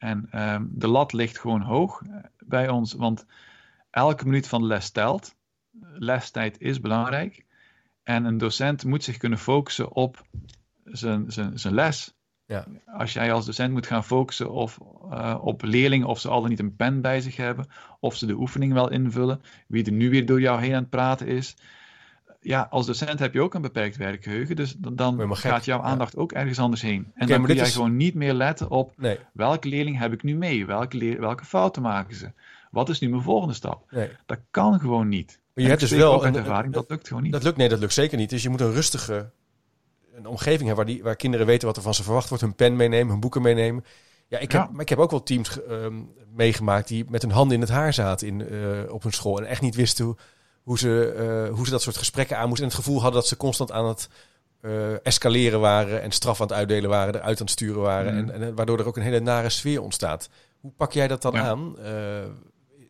En um, de lat ligt gewoon hoog eh, bij ons, want elke minuut van de les telt. Lestijd is belangrijk. En een docent moet zich kunnen focussen op zijn, zijn, zijn les. Ja. Als jij als docent moet gaan focussen of, uh, op leerlingen of ze al dan niet een pen bij zich hebben, of ze de oefening wel invullen, wie er nu weer door jou heen aan het praten is. Ja, als docent heb je ook een beperkt werkgeheugen, dus dan gaat jouw aandacht ook ergens anders heen. En dan kun jij gewoon niet meer letten op welke leerling heb ik nu mee, welke, welke fouten maken ze, wat is nu mijn volgende stap. Nee. Dat kan gewoon niet. Maar je hebt dus wel een ervaring, dat lukt gewoon niet. Dat lukt, nee, dat lukt zeker niet. Dus je moet een rustige een omgeving hebben waar, die, waar kinderen weten wat er van ze verwacht wordt, hun pen meenemen, hun boeken meenemen. Ja, ik heb, Maar ik heb ook wel teams uh, meegemaakt die met hun handen in het haar zaten in, uh, op hun school en echt niet wisten hoe, hoe, ze, uh, hoe ze dat soort gesprekken aan moesten. En het gevoel hadden dat ze constant aan het uh, escaleren waren en straf aan het uitdelen waren, eruit aan het sturen waren. Mm. En, en, waardoor er ook een hele nare sfeer ontstaat. Hoe pak jij dat dan aan?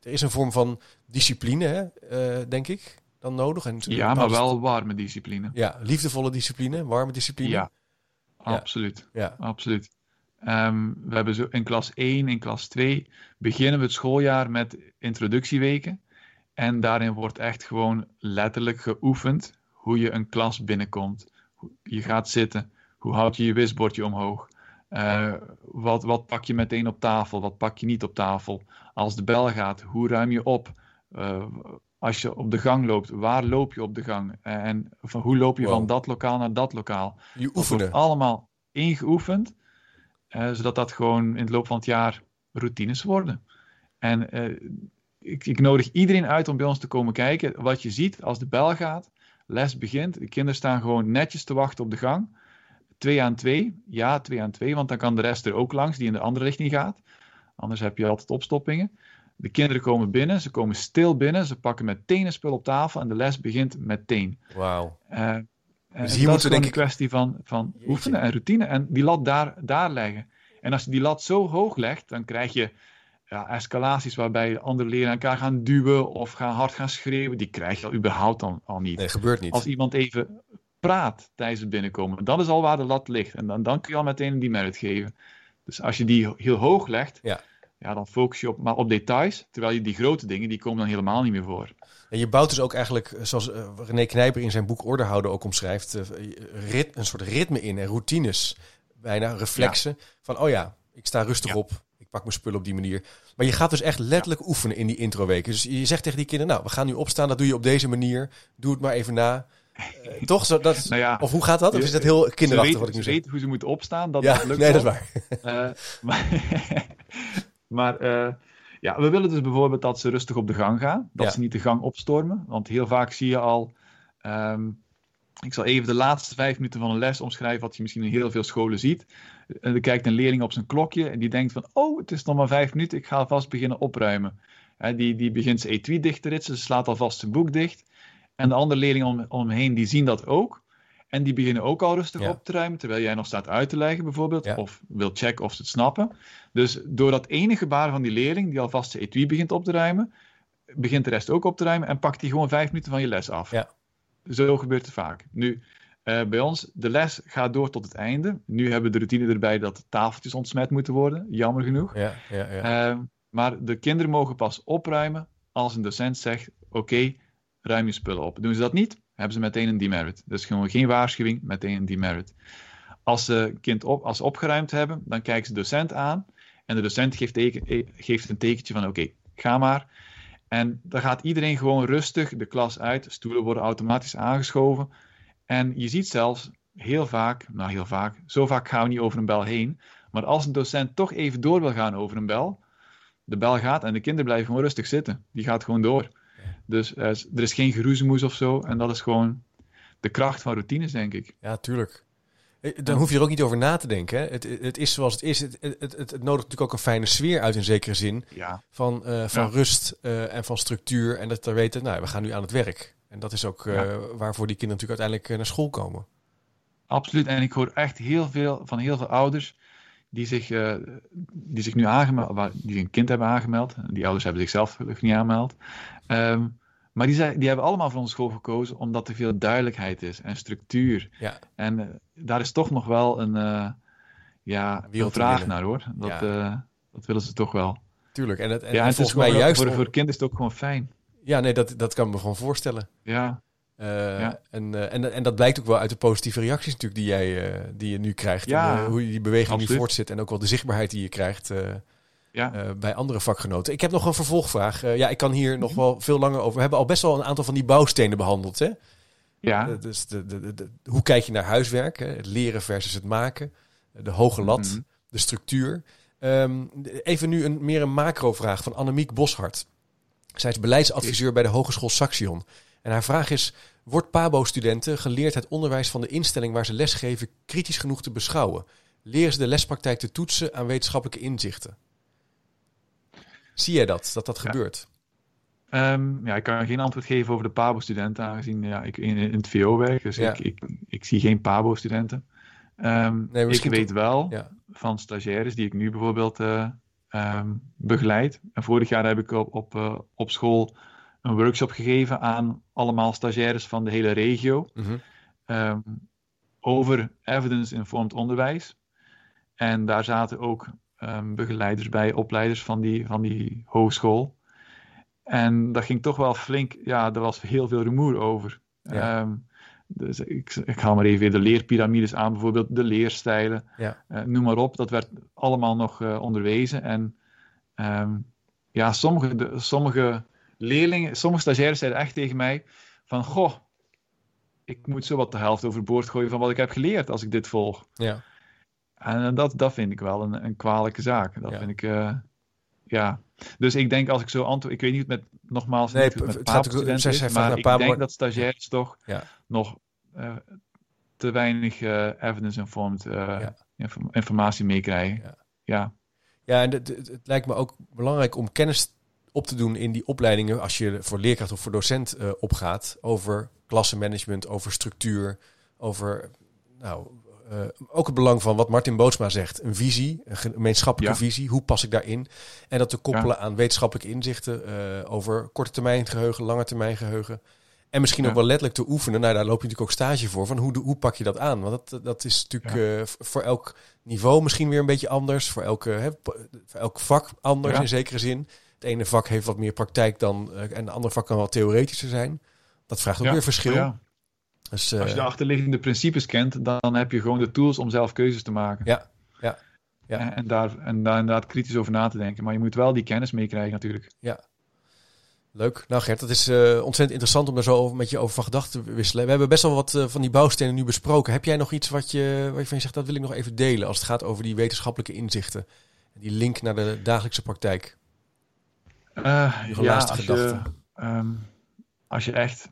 er is een vorm van discipline, hè, denk ik dan nodig. En ja, maar wel warme discipline. Ja, liefdevolle discipline, warme discipline. Ja, absoluut. Ja. absoluut. Um, we hebben zo in klas 1, in klas 2 beginnen we het schooljaar met introductieweken. En daarin wordt echt gewoon letterlijk geoefend hoe je een klas binnenkomt. Je gaat zitten. Hoe houd je je wisbordje omhoog? Uh, wat, wat pak je meteen op tafel? Wat pak je niet op tafel? Als de bel gaat, hoe ruim je op? Uh, als je op de gang loopt, waar loop je op de gang? En van, hoe loop je van dat lokaal naar dat lokaal? Je oefenen. allemaal ingeoefend, zodat dat gewoon in het loop van het jaar routines worden. En ik, ik, nodig iedereen uit om bij ons te komen kijken. Wat je ziet als de bel gaat, les begint, de kinderen staan gewoon netjes te wachten op de gang. Twee aan twee, ja, twee aan twee, want dan kan de rest er ook langs die in de andere richting gaat. Anders heb je altijd opstoppingen. De kinderen komen binnen, ze komen stil binnen, ze pakken meteen een spul op tafel en de les begint meteen. Wauw. Uh, dus hier moeten denk ik... een kwestie van, van oefenen en routine en die lat daar, daar leggen. En als je die lat zo hoog legt, dan krijg je ja, escalaties waarbij andere leren elkaar gaan duwen of gaan hard gaan schreeuwen. Die krijg je al überhaupt al, al niet. Nee, gebeurt niet. Als iemand even praat tijdens het binnenkomen, dat is al waar de lat ligt. En dan, dan kun je al meteen die merit geven. Dus als je die heel hoog legt, ja ja, dan focus je op, maar op details. Terwijl je die grote dingen, die komen dan helemaal niet meer voor. En je bouwt dus ook eigenlijk, zoals uh, René Knijper in zijn boek Orde houden ook omschrijft, rit, een soort ritme in en routines. Bijna reflexen van, oh ja, ik sta rustig op, pak mijn spullen op die manier. Maar je gaat dus echt letterlijk oefenen in die introweken. Dus je zegt tegen die kinderen, nou, we gaan nu opstaan, dat doe je op deze manier. Doe het maar even na. Uh, toch? Zo, dat, nou ja, of hoe gaat dat? Of is dat heel kinderachtig wat ik nu zeg? Ze weten hoe ze moeten opstaan, dat, ja, dat lukt Nee, dat is waar. Uh, maar maar uh, ja, we willen dus bijvoorbeeld dat ze rustig op de gang gaan. Dat ze niet de gang opstormen. Want heel vaak zie je al... Um, ik zal even de laatste vijf minuten van een les omschrijven, wat je misschien in heel veel scholen ziet. En dan kijkt een leerling op zijn klokje en die denkt van, oh, het is nog maar vijf minuten, ik ga alvast beginnen opruimen. die, die begint zijn etui dicht te ritsen, ze slaat alvast zijn boek dicht. En de andere leerlingen om, om hem heen, die zien dat ook. En die beginnen ook al rustig op te ruimen, terwijl jij nog staat uit te leggen bijvoorbeeld, of wil checken of ze het snappen. Dus door dat ene gebaar van die leerling, die alvast zijn etui begint op te ruimen, begint de rest ook op te ruimen en pakt hij gewoon vijf minuten van je les af. Ja. Zo gebeurt het vaak. Nu, uh, bij ons, de les gaat door tot het einde. Nu hebben we de routine erbij dat tafeltjes ontsmet moeten worden, jammer genoeg. Ja, ja, ja. Uh, maar de kinderen mogen pas opruimen als een docent zegt, oké, ruim je spullen op. Doen ze dat niet, hebben ze meteen een demerit. Dus gewoon geen waarschuwing, meteen een demerit. Als ze kind op, als ze opgeruimd hebben, dan kijken ze de docent aan en de docent geeft, teken, eh, geeft een tekentje van oké, ga maar. En dan gaat iedereen gewoon rustig de klas uit. Stoelen worden automatisch aangeschoven. En je ziet zelfs heel vaak, nou heel vaak, zo vaak gaan we niet over een bel heen. Maar als een docent toch even door wil gaan over een bel, de bel gaat en de kinderen blijven gewoon rustig zitten. Die gaat gewoon door. Dus uh, er is geen geroezemoes of zo. En dat is gewoon de kracht van routines, denk ik. Ja, tuurlijk. Eh, dan hoef je er ook niet over na te denken. Hè? Het, het is zoals het is. Het, het, het, het, nodigt natuurlijk ook een fijne sfeer uit in zekere zin. Ja. Van, uh, van ja. rust uh, en van structuur. En dat we weten, nou, we gaan nu aan het werk. En dat is ook uh, ja. waarvoor die kinderen natuurlijk uiteindelijk naar school komen. Absoluut. En ik hoor echt heel veel van heel veel ouders die zich, die zich nu aangemeld, die een kind hebben aangemeld. Die ouders hebben zichzelf gelukkig niet aangemeld. Um, maar die, zei, die hebben allemaal voor onze school gekozen omdat er veel duidelijkheid is en structuur. Ja. En uh, daar is toch nog wel een, uh, ja, een vraag naar hoor. Dat, ja. uh, dat willen ze toch wel. Tuurlijk. En, het, en, ja, en, en volgens mij juist voor, voor kinderen is het ook gewoon fijn. Ja, nee, dat, dat kan ik me gewoon voorstellen. Ja. ja. En, en, en dat blijkt ook wel uit de positieve reacties natuurlijk die, jij, die je nu krijgt. Ja, en, hoe je die beweging nu voortzet en ook wel de zichtbaarheid die je krijgt ja. Uh, bij andere vakgenoten. Ik heb nog een vervolgvraag. Uh, ja, ik kan hier nog wel veel langer over. We hebben al best wel een aantal van die bouwstenen behandeld. Hè? Ja. Uh, dus de, de, de, hoe kijk je naar huiswerk? Hè? Het leren versus het maken. De hoge lat, mm -hmm. de structuur. Um, even nu een, meer een macro-vraag van Annemiek Boshart. Zij is beleidsadviseur bij de Hogeschool Saxion. En haar vraag is: Wordt PABO-studenten geleerd het onderwijs van de instelling waar ze lesgeven kritisch genoeg te beschouwen? Leren ze de lespraktijk te toetsen aan wetenschappelijke inzichten? Zie jij dat, dat dat ja. gebeurt? Um, ja, ik kan geen antwoord geven over de PABO-studenten, aangezien ja, ik in, in het VO werk. Dus ja. ik, ik, ik, zie geen PABO-studenten. Um, nee, ik weet wel ja. van stagiaires die ik nu bijvoorbeeld uh, um, begeleid. En vorig jaar heb ik op, op, uh, op school een workshop gegeven aan allemaal stagiaires van de hele regio. Mm -hmm. over evidence-informed onderwijs. En daar zaten ook um, begeleiders bij, opleiders van die, van die hogeschool. En dat ging toch wel flink, ja, er was heel veel rumoer over. Ja. Um, dus ik, ik haal maar even weer de leerpyramides aan, bijvoorbeeld de leerstijlen, ja. uh, noem maar op. Dat werd allemaal nog uh, onderwezen. En um, ja, sommige, de, sommige leerlingen, sommige stagiaires zeiden echt tegen mij van, goh, ik moet zo wat de helft overboord gooien van wat ik heb geleerd als ik dit volg. Ja. En dat, dat vind ik wel een, een kwalijke zaak. Dat ja. vind ik, uh, ja. Dus ik denk als ik zo antwoord, ik weet niet met, nogmaals, nee, niet het met PABO-studenten is, maar ik denk dat stagiaires toch ja. nog uh, te weinig uh, evidence-informed ja. informatie meekrijgen. Ja, ja. ja en het, het, het, lijkt me ook belangrijk om kennis op te doen in die opleidingen als je voor leerkracht of voor docent opgaat over klassenmanagement, over structuur, over nou, uh, ook het belang van wat Martin Bootsma zegt. Een visie, een gemeenschappelijke ja. visie. Hoe pas ik daarin? En dat te koppelen ja. aan wetenschappelijke inzichten uh, over korte termijn geheugen, lange termijn geheugen. En misschien ja. ook wel letterlijk te oefenen. Nou, daar loop je natuurlijk ook stage voor. Van hoe, hoe pak je dat aan? Want dat, dat is natuurlijk uh, voor elk niveau misschien weer een beetje anders. Voor, elke, hè, voor elk vak anders in zekere zin. Het ene vak heeft wat meer praktijk dan. en het andere vak kan wel theoretischer zijn. Dat vraagt ook weer verschil. Dus, Als je de achterliggende principes kent, dan heb je gewoon de tools om zelf keuzes te maken. Ja, ja. ja. En, daar, en daar inderdaad kritisch over na te denken. Maar je moet wel die kennis meekrijgen natuurlijk. Ja. Leuk. Nou Gert, dat is uh, ontzettend interessant om daar zo over, met je over van gedachten te wisselen. We hebben best wel wat uh, van die bouwstenen nu besproken. Heb jij nog iets wat je, waarvan je zegt, dat wil ik nog even delen als het gaat over die wetenschappelijke inzichten? Die link naar de dagelijkse praktijk? Uh, ja, als je, um, als je echt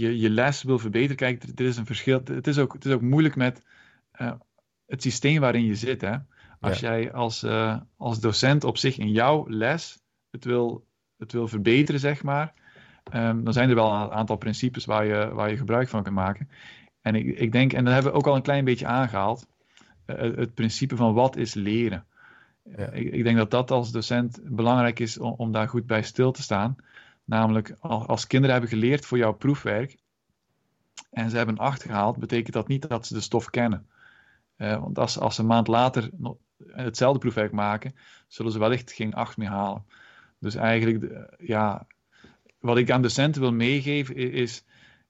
je, je les wil verbeteren, kijk, er, is een verschil. Het is ook, het is ook moeilijk met het systeem waarin je zit. Hè? Als jij als, als docent op zich in jouw les het wil het wil verbeteren, zeg maar, um, dan zijn er wel een aantal principes waar je, waar je gebruik van kunt maken. En ik, ik denk, en dat hebben we ook al een klein beetje aangehaald, uh, het principe van wat is leren. Ja. Ik, ik, denk dat dat als docent belangrijk is om, om, daar goed bij stil te staan. Namelijk, als kinderen hebben geleerd voor jouw proefwerk en ze hebben een 8 gehaald, betekent dat niet dat ze de stof kennen. Uh, want als, als ze een maand later hetzelfde proefwerk maken, zullen ze wellicht geen 8 meer halen. Dus eigenlijk, ja, wat ik aan docenten wil meegeven is,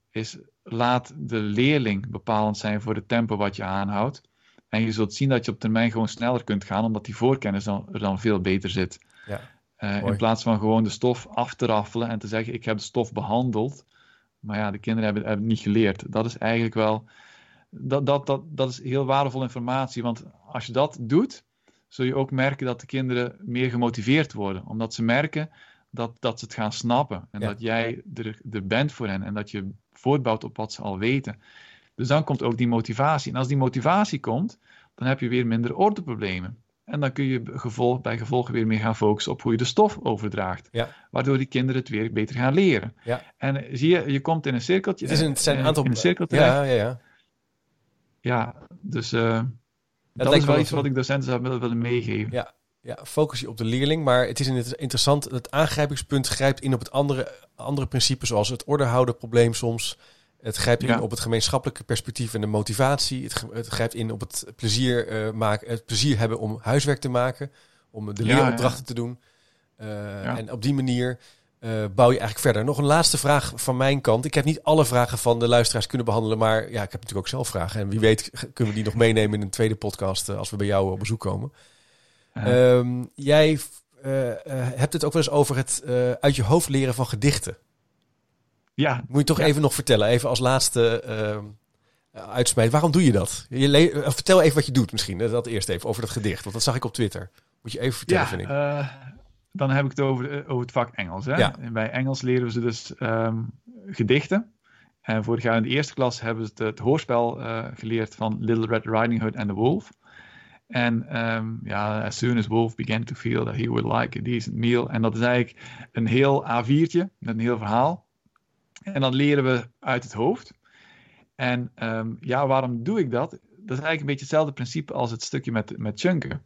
is laat de leerling bepalend zijn voor het tempo wat je aanhoudt. En je zult zien dat je op termijn gewoon sneller kunt gaan, omdat die voorkennis er dan veel beter zit. Ja, uh, in plaats van gewoon de stof af te raffelen en te zeggen: Ik heb de stof behandeld, maar ja, de kinderen hebben, hebben het niet geleerd. Dat is eigenlijk wel. Dat, dat, dat, dat is heel waardevolle informatie, want als je dat doet, zul je ook merken dat de kinderen meer gemotiveerd worden. Omdat ze merken dat, dat ze het gaan snappen. En dat jij er, er bent voor hen. En dat je voortbouwt op wat ze al weten. Dus dan komt ook die motivatie. En als die motivatie komt, dan heb je weer minder ordeproblemen. En dan kun je gevolg, bij gevolg weer meer gaan focussen op hoe je de stof overdraagt. Ja. Waardoor die kinderen het weer beter gaan leren. Ja. En zie je, je komt in een cirkeltje. Het is een, zijn een aantal... In een cirkeltje. Ja, ja, ja. Ja, dus... Uh, dat, dat is wel iets wat ik docenten zou willen, willen meegeven. Ja, ja, focus je op de leerling, maar het is interessant. Het aangrijpingspunt grijpt in op het andere, andere principe, zoals het ordehouden probleem soms. Het grijpt in op het gemeenschappelijke perspectief en de motivatie. Het, het grijpt in op het plezier, uh, maken, het plezier hebben om huiswerk te maken, om de leeropdrachten te doen. Uh, en op die manier uh, bouw je eigenlijk verder. Nog een laatste vraag van mijn kant. Ik heb niet alle vragen van de luisteraars kunnen behandelen, maar ja, ik heb natuurlijk ook zelf vragen. En wie weet kunnen we die nog meenemen in een tweede podcast als we bij jou op bezoek komen. Um, jij hebt het ook wel eens over het uit je hoofd leren van gedichten. Ja. Moet je toch even nog vertellen, even als laatste ehm, uitsmijt. Waarom doe je dat? Je vertel even wat je doet misschien, dat eerst even over dat gedicht. Want dat zag ik op Twitter. Moet je even vertellen, ja, vind ik dan heb ik het over, eh, over het vak Engels. Hè? Ja. bij Engels leren we ze dus um, gedichten. En vorig jaar in de eerste klas hebben ze het, het hoorspel uh, geleerd van Little Red Riding Hood and the Wolf. En um, ja, as soon as Wolf began to feel that he would like a decent meal. En dat is eigenlijk een heel A4'tje met een heel verhaal. En dat leren we uit het hoofd. En um, ja, waarom doe ik dat? Dat is eigenlijk een beetje hetzelfde principe als het stukje met, met chunken.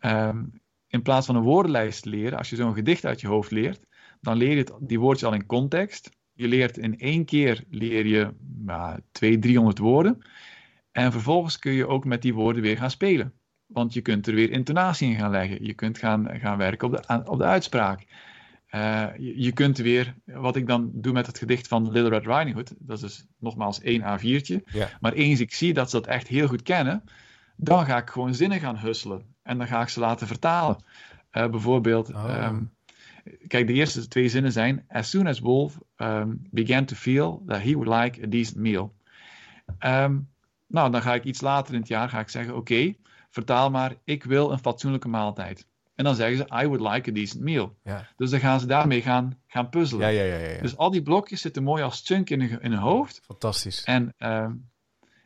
Um, in plaats van een woordenlijst leren, als je zo'n gedicht uit je hoofd leert, dan leer je die woordjes al in context. Je leert in één keer leer je nou, 200, 300 woorden. En vervolgens kun je ook met die woorden weer gaan spelen. Want je kunt er weer intonatie in gaan leggen. Je kunt gaan, gaan werken op de, op de uitspraak. Uh, je, je, kunt weer, wat ik dan doe met het gedicht van Little Red Riding Hood, dat is dus nogmaals één A4'tje. Ja. Maar eens ik zie dat ze dat echt heel goed kennen, dan ga ik gewoon zinnen gaan husselen. En dan ga ik ze laten vertalen. Uh, bijvoorbeeld, oh. um, kijk, de eerste twee zinnen zijn: As soon as Wolf um, began to feel that he would like a decent meal. Um, nou, dan ga ik iets later in het jaar ga ik zeggen: Oké, okay, vertaal maar, ik wil een fatsoenlijke maaltijd. En dan zeggen ze, I would like a decent meal. Ja. Dus dan gaan ze daarmee gaan, gaan puzzelen. Ja, ja, ja, dus al die blokjes zitten mooi als chunk in hun, in hun hoofd. Fantastisch. En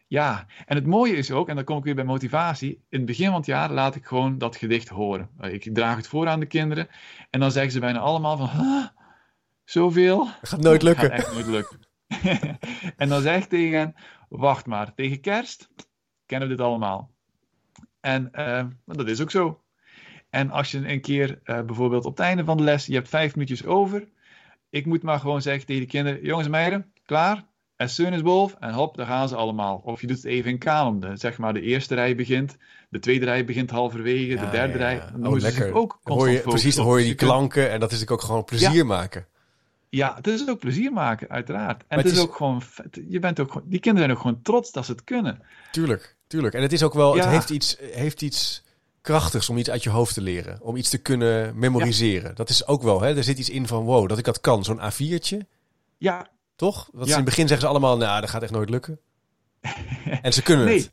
ja, en het mooie is ook, en dan kom ik weer bij motivatie. In het begin van het jaar laat ik gewoon dat gedicht horen. Ik draag het voor aan de kinderen. En dan zeggen ze bijna allemaal van, huh, zoveel? Dat gaat nooit lukken. Dat gaat echt nooit lukken. en dan zeg ik tegen hen, wacht maar, tegen kerst kennen we dit allemaal. En uh, dat is ook zo. En als je een keer uh, bijvoorbeeld op het einde van de les, je hebt vijf minuutjes over. Ik moet maar gewoon zeggen tegen de kinderen, jongens en meiden, klaar? as soon as wolf, en hop, daar gaan ze allemaal. Of je doet het even in kanon. zeg maar, de eerste rij begint, de tweede rij begint halverwege, de derde rij. Dan oh, lekker. ook hoor je, Precies, dan hoor je die klanken en dat is ook gewoon plezier maken. Ja, het is ook plezier maken, uiteraard. En het, is, ook gewoon, je bent ook die kinderen zijn ook gewoon trots dat ze het kunnen. Tuurlijk, tuurlijk. En het is ook wel, het heeft iets, heeft iets krachtigs om iets uit je hoofd te leren. Om iets te kunnen memoriseren. Dat is ook wel, hè? Er zit iets in van, wow, dat ik dat kan. Zo'n A4'tje. Ja. Toch? Dat in het begin zeggen ze allemaal, nou, dat gaat echt nooit lukken. en ze kunnen nee. het.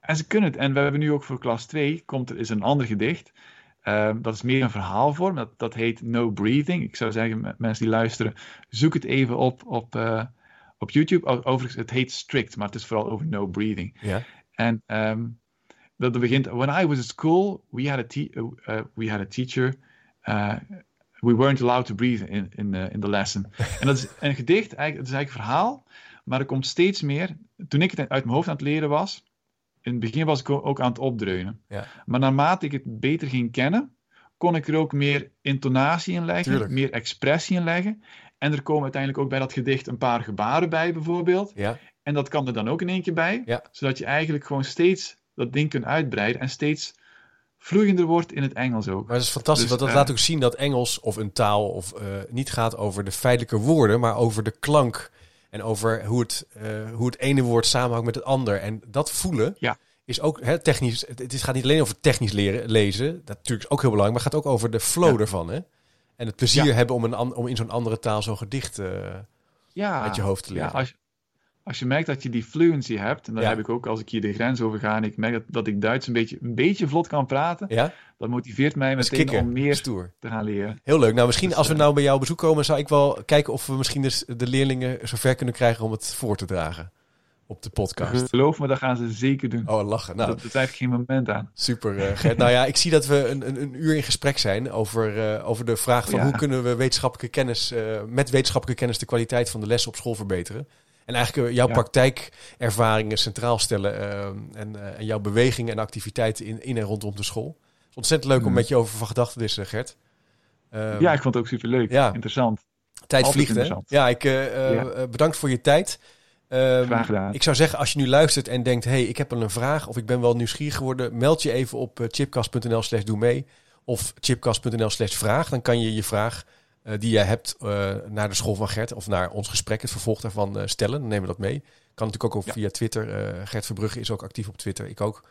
En ze kunnen het. En we hebben nu ook voor klas 2, komt er is een ander gedicht. Ehm, dat is meer een verhaalvorm. Dat, dat heet No Breathing. Ik zou zeggen, mensen die luisteren, zoek het even op op, uh, op YouTube. Overigens, het heet Strict, maar het is vooral over No Breathing. Ja. En um, dat begint. When I was at school, we had a, te uh, we had a teacher. Uh, we weren't allowed to breathe in, in, in the lesson. en dat is een gedicht, eigenlijk, het is eigenlijk een verhaal. Maar er komt steeds meer. Toen ik het uit mijn hoofd aan het leren was, in het begin was ik ook aan het opdreunen. Ja. Maar naarmate ik het beter ging kennen, kon ik er ook meer intonatie in leggen, Tuurlijk. meer expressie in leggen. En er komen uiteindelijk ook bij dat gedicht een paar gebaren bij, bijvoorbeeld. Ja. En dat kan er dan ook in één keer bij. Ja. Zodat je eigenlijk gewoon steeds dat ding kunt uitbreiden en steeds vloeiender wordt in het Engels ook. Maar het is fantastisch, Dus, want dat eh, laat ook zien dat Engels of een taal of eh, niet gaat over de feitelijke woorden, maar over de klank en over hoe het, eh, hoe het ene woord samenhangt met het ander. En dat voelen Ja. is ook hè, technisch. Het, het is- gaat niet alleen over technisch leren, lezen, dat natuurlijk is ook heel belangrijk, maar het gaat ook over de flow Ja. ervan. Hè? En het plezier Ja. hebben om, een, om in zo'n andere taal zo'n gedicht ja, uit je hoofd te leren. Ja, als, je- als je merkt dat je die fluency hebt, en dat Ja. heb ik ook als ik hier de grens over ga en ik merk dat, dat ik Duits een beetje, een beetje vlot kan praten, ja, dat motiveert mij meteen om meer Stoer. te gaan leren. Heel leuk. Nou, misschien Dus, als we eh, nou bij jou op bezoek komen, zou ik wel kijken of we misschien dus de leerlingen zover kunnen krijgen om het voor te dragen op de podcast. Geloof me, dat gaan ze zeker doen. Oh, lachen. Nou, dat, daar ik geen moment aan. super eh, Gert. Nou ja, ik zie dat we een, een, een uur in gesprek zijn over, eh, over de vraag van Ja. hoe kunnen we wetenschappelijke kennis, met wetenschappelijke kennis de kwaliteit van de lessen op school verbeteren. En eigenlijk eh, jouw Ja. praktijkervaringen centraal stellen eh, en, eh, en jouw bewegingen en activiteiten in, in en rondom de school. Het is ontzettend leuk om Mhm. met je over van gedachten te wisselen, Gert. Ehm, ja, ik vond het ook super leuk. ja. Interessant. Tijd Altijd vliegt, hè? Ja, ik Ja. bedankt voor je tijd. Ehm, Graag gedaan. Ik zou zeggen, als je nu luistert en denkt... hey, ik heb wel een vraag of ik ben wel nieuwsgierig geworden... meld je even op chipcast.nl slash doe mee... of chipcast.nl slash vraag. Dan kan je je vraag die jij hebt eh, naar de school van Gert... of naar ons gesprek, het vervolg daarvan, eh, stellen. Dan nemen we dat mee. Kan natuurlijk ook Ja. via Twitter. eh, Gert Verbrugge is ook actief op Twitter, ik ook.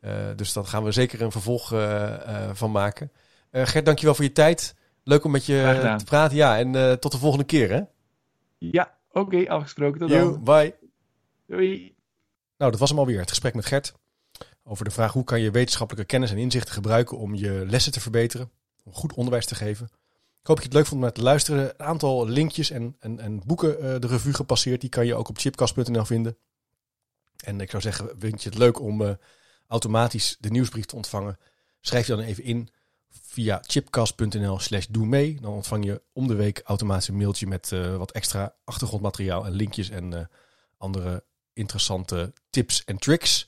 Eh, dus dan gaan we zeker een vervolg eh, eh, van maken. Eh, Gert, dankjewel voor je tijd. Leuk om met je eh, te praten. Ja, en eh, tot de volgende keer, hè? Ja, oké, afgesproken. Tot dan. bye. Doei. Nou, dat was hem alweer. Het gesprek met Gert. Over de vraag hoe kan je wetenschappelijke kennis en inzichten gebruiken om je lessen te verbeteren. Om goed onderwijs te geven. Ik hoop dat je het leuk vond om te luisteren. Een aantal linkjes en, en, en boeken eh, de revue gepasseerd. Die kan je ook op chipcast.nl vinden. En ik zou zeggen, vind je het leuk om eh, automatisch de nieuwsbrief te ontvangen? Schrijf je dan even in via chipcast.nl slash doe mee. Dan ontvang je om de week automatisch een mailtje met eh, wat extra achtergrondmateriaal en linkjes en andere interessante tips en tricks.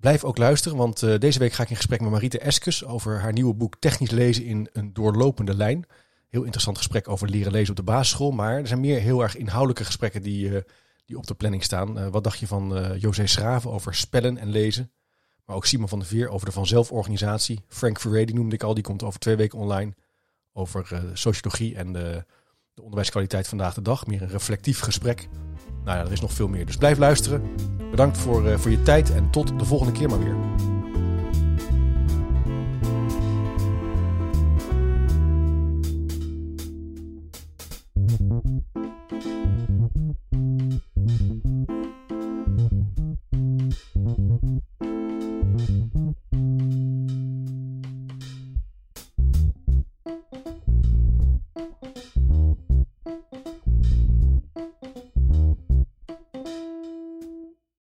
Blijf ook luisteren, want eh, deze week ga ik in gesprek met Mariette Eskes over haar nieuwe boek Technisch lezen in een doorlopende lijn. Heel interessant gesprek over leren lezen op de basisschool, maar er zijn meer heel erg inhoudelijke gesprekken die, eh, die op de planning staan. Eh, wat dacht je van José Schraven over spellen en lezen? Maar ook Simon van der Veer over de vanzelforganisatie. Frank Furey, noemde ik al, die komt over twee weken online. Over sociologie en de onderwijskwaliteit vandaag de dag. Meer een reflectief gesprek. Nou ja, er is nog veel meer. Dus blijf luisteren. Bedankt voor, eh, voor je tijd en tot de volgende keer maar weer.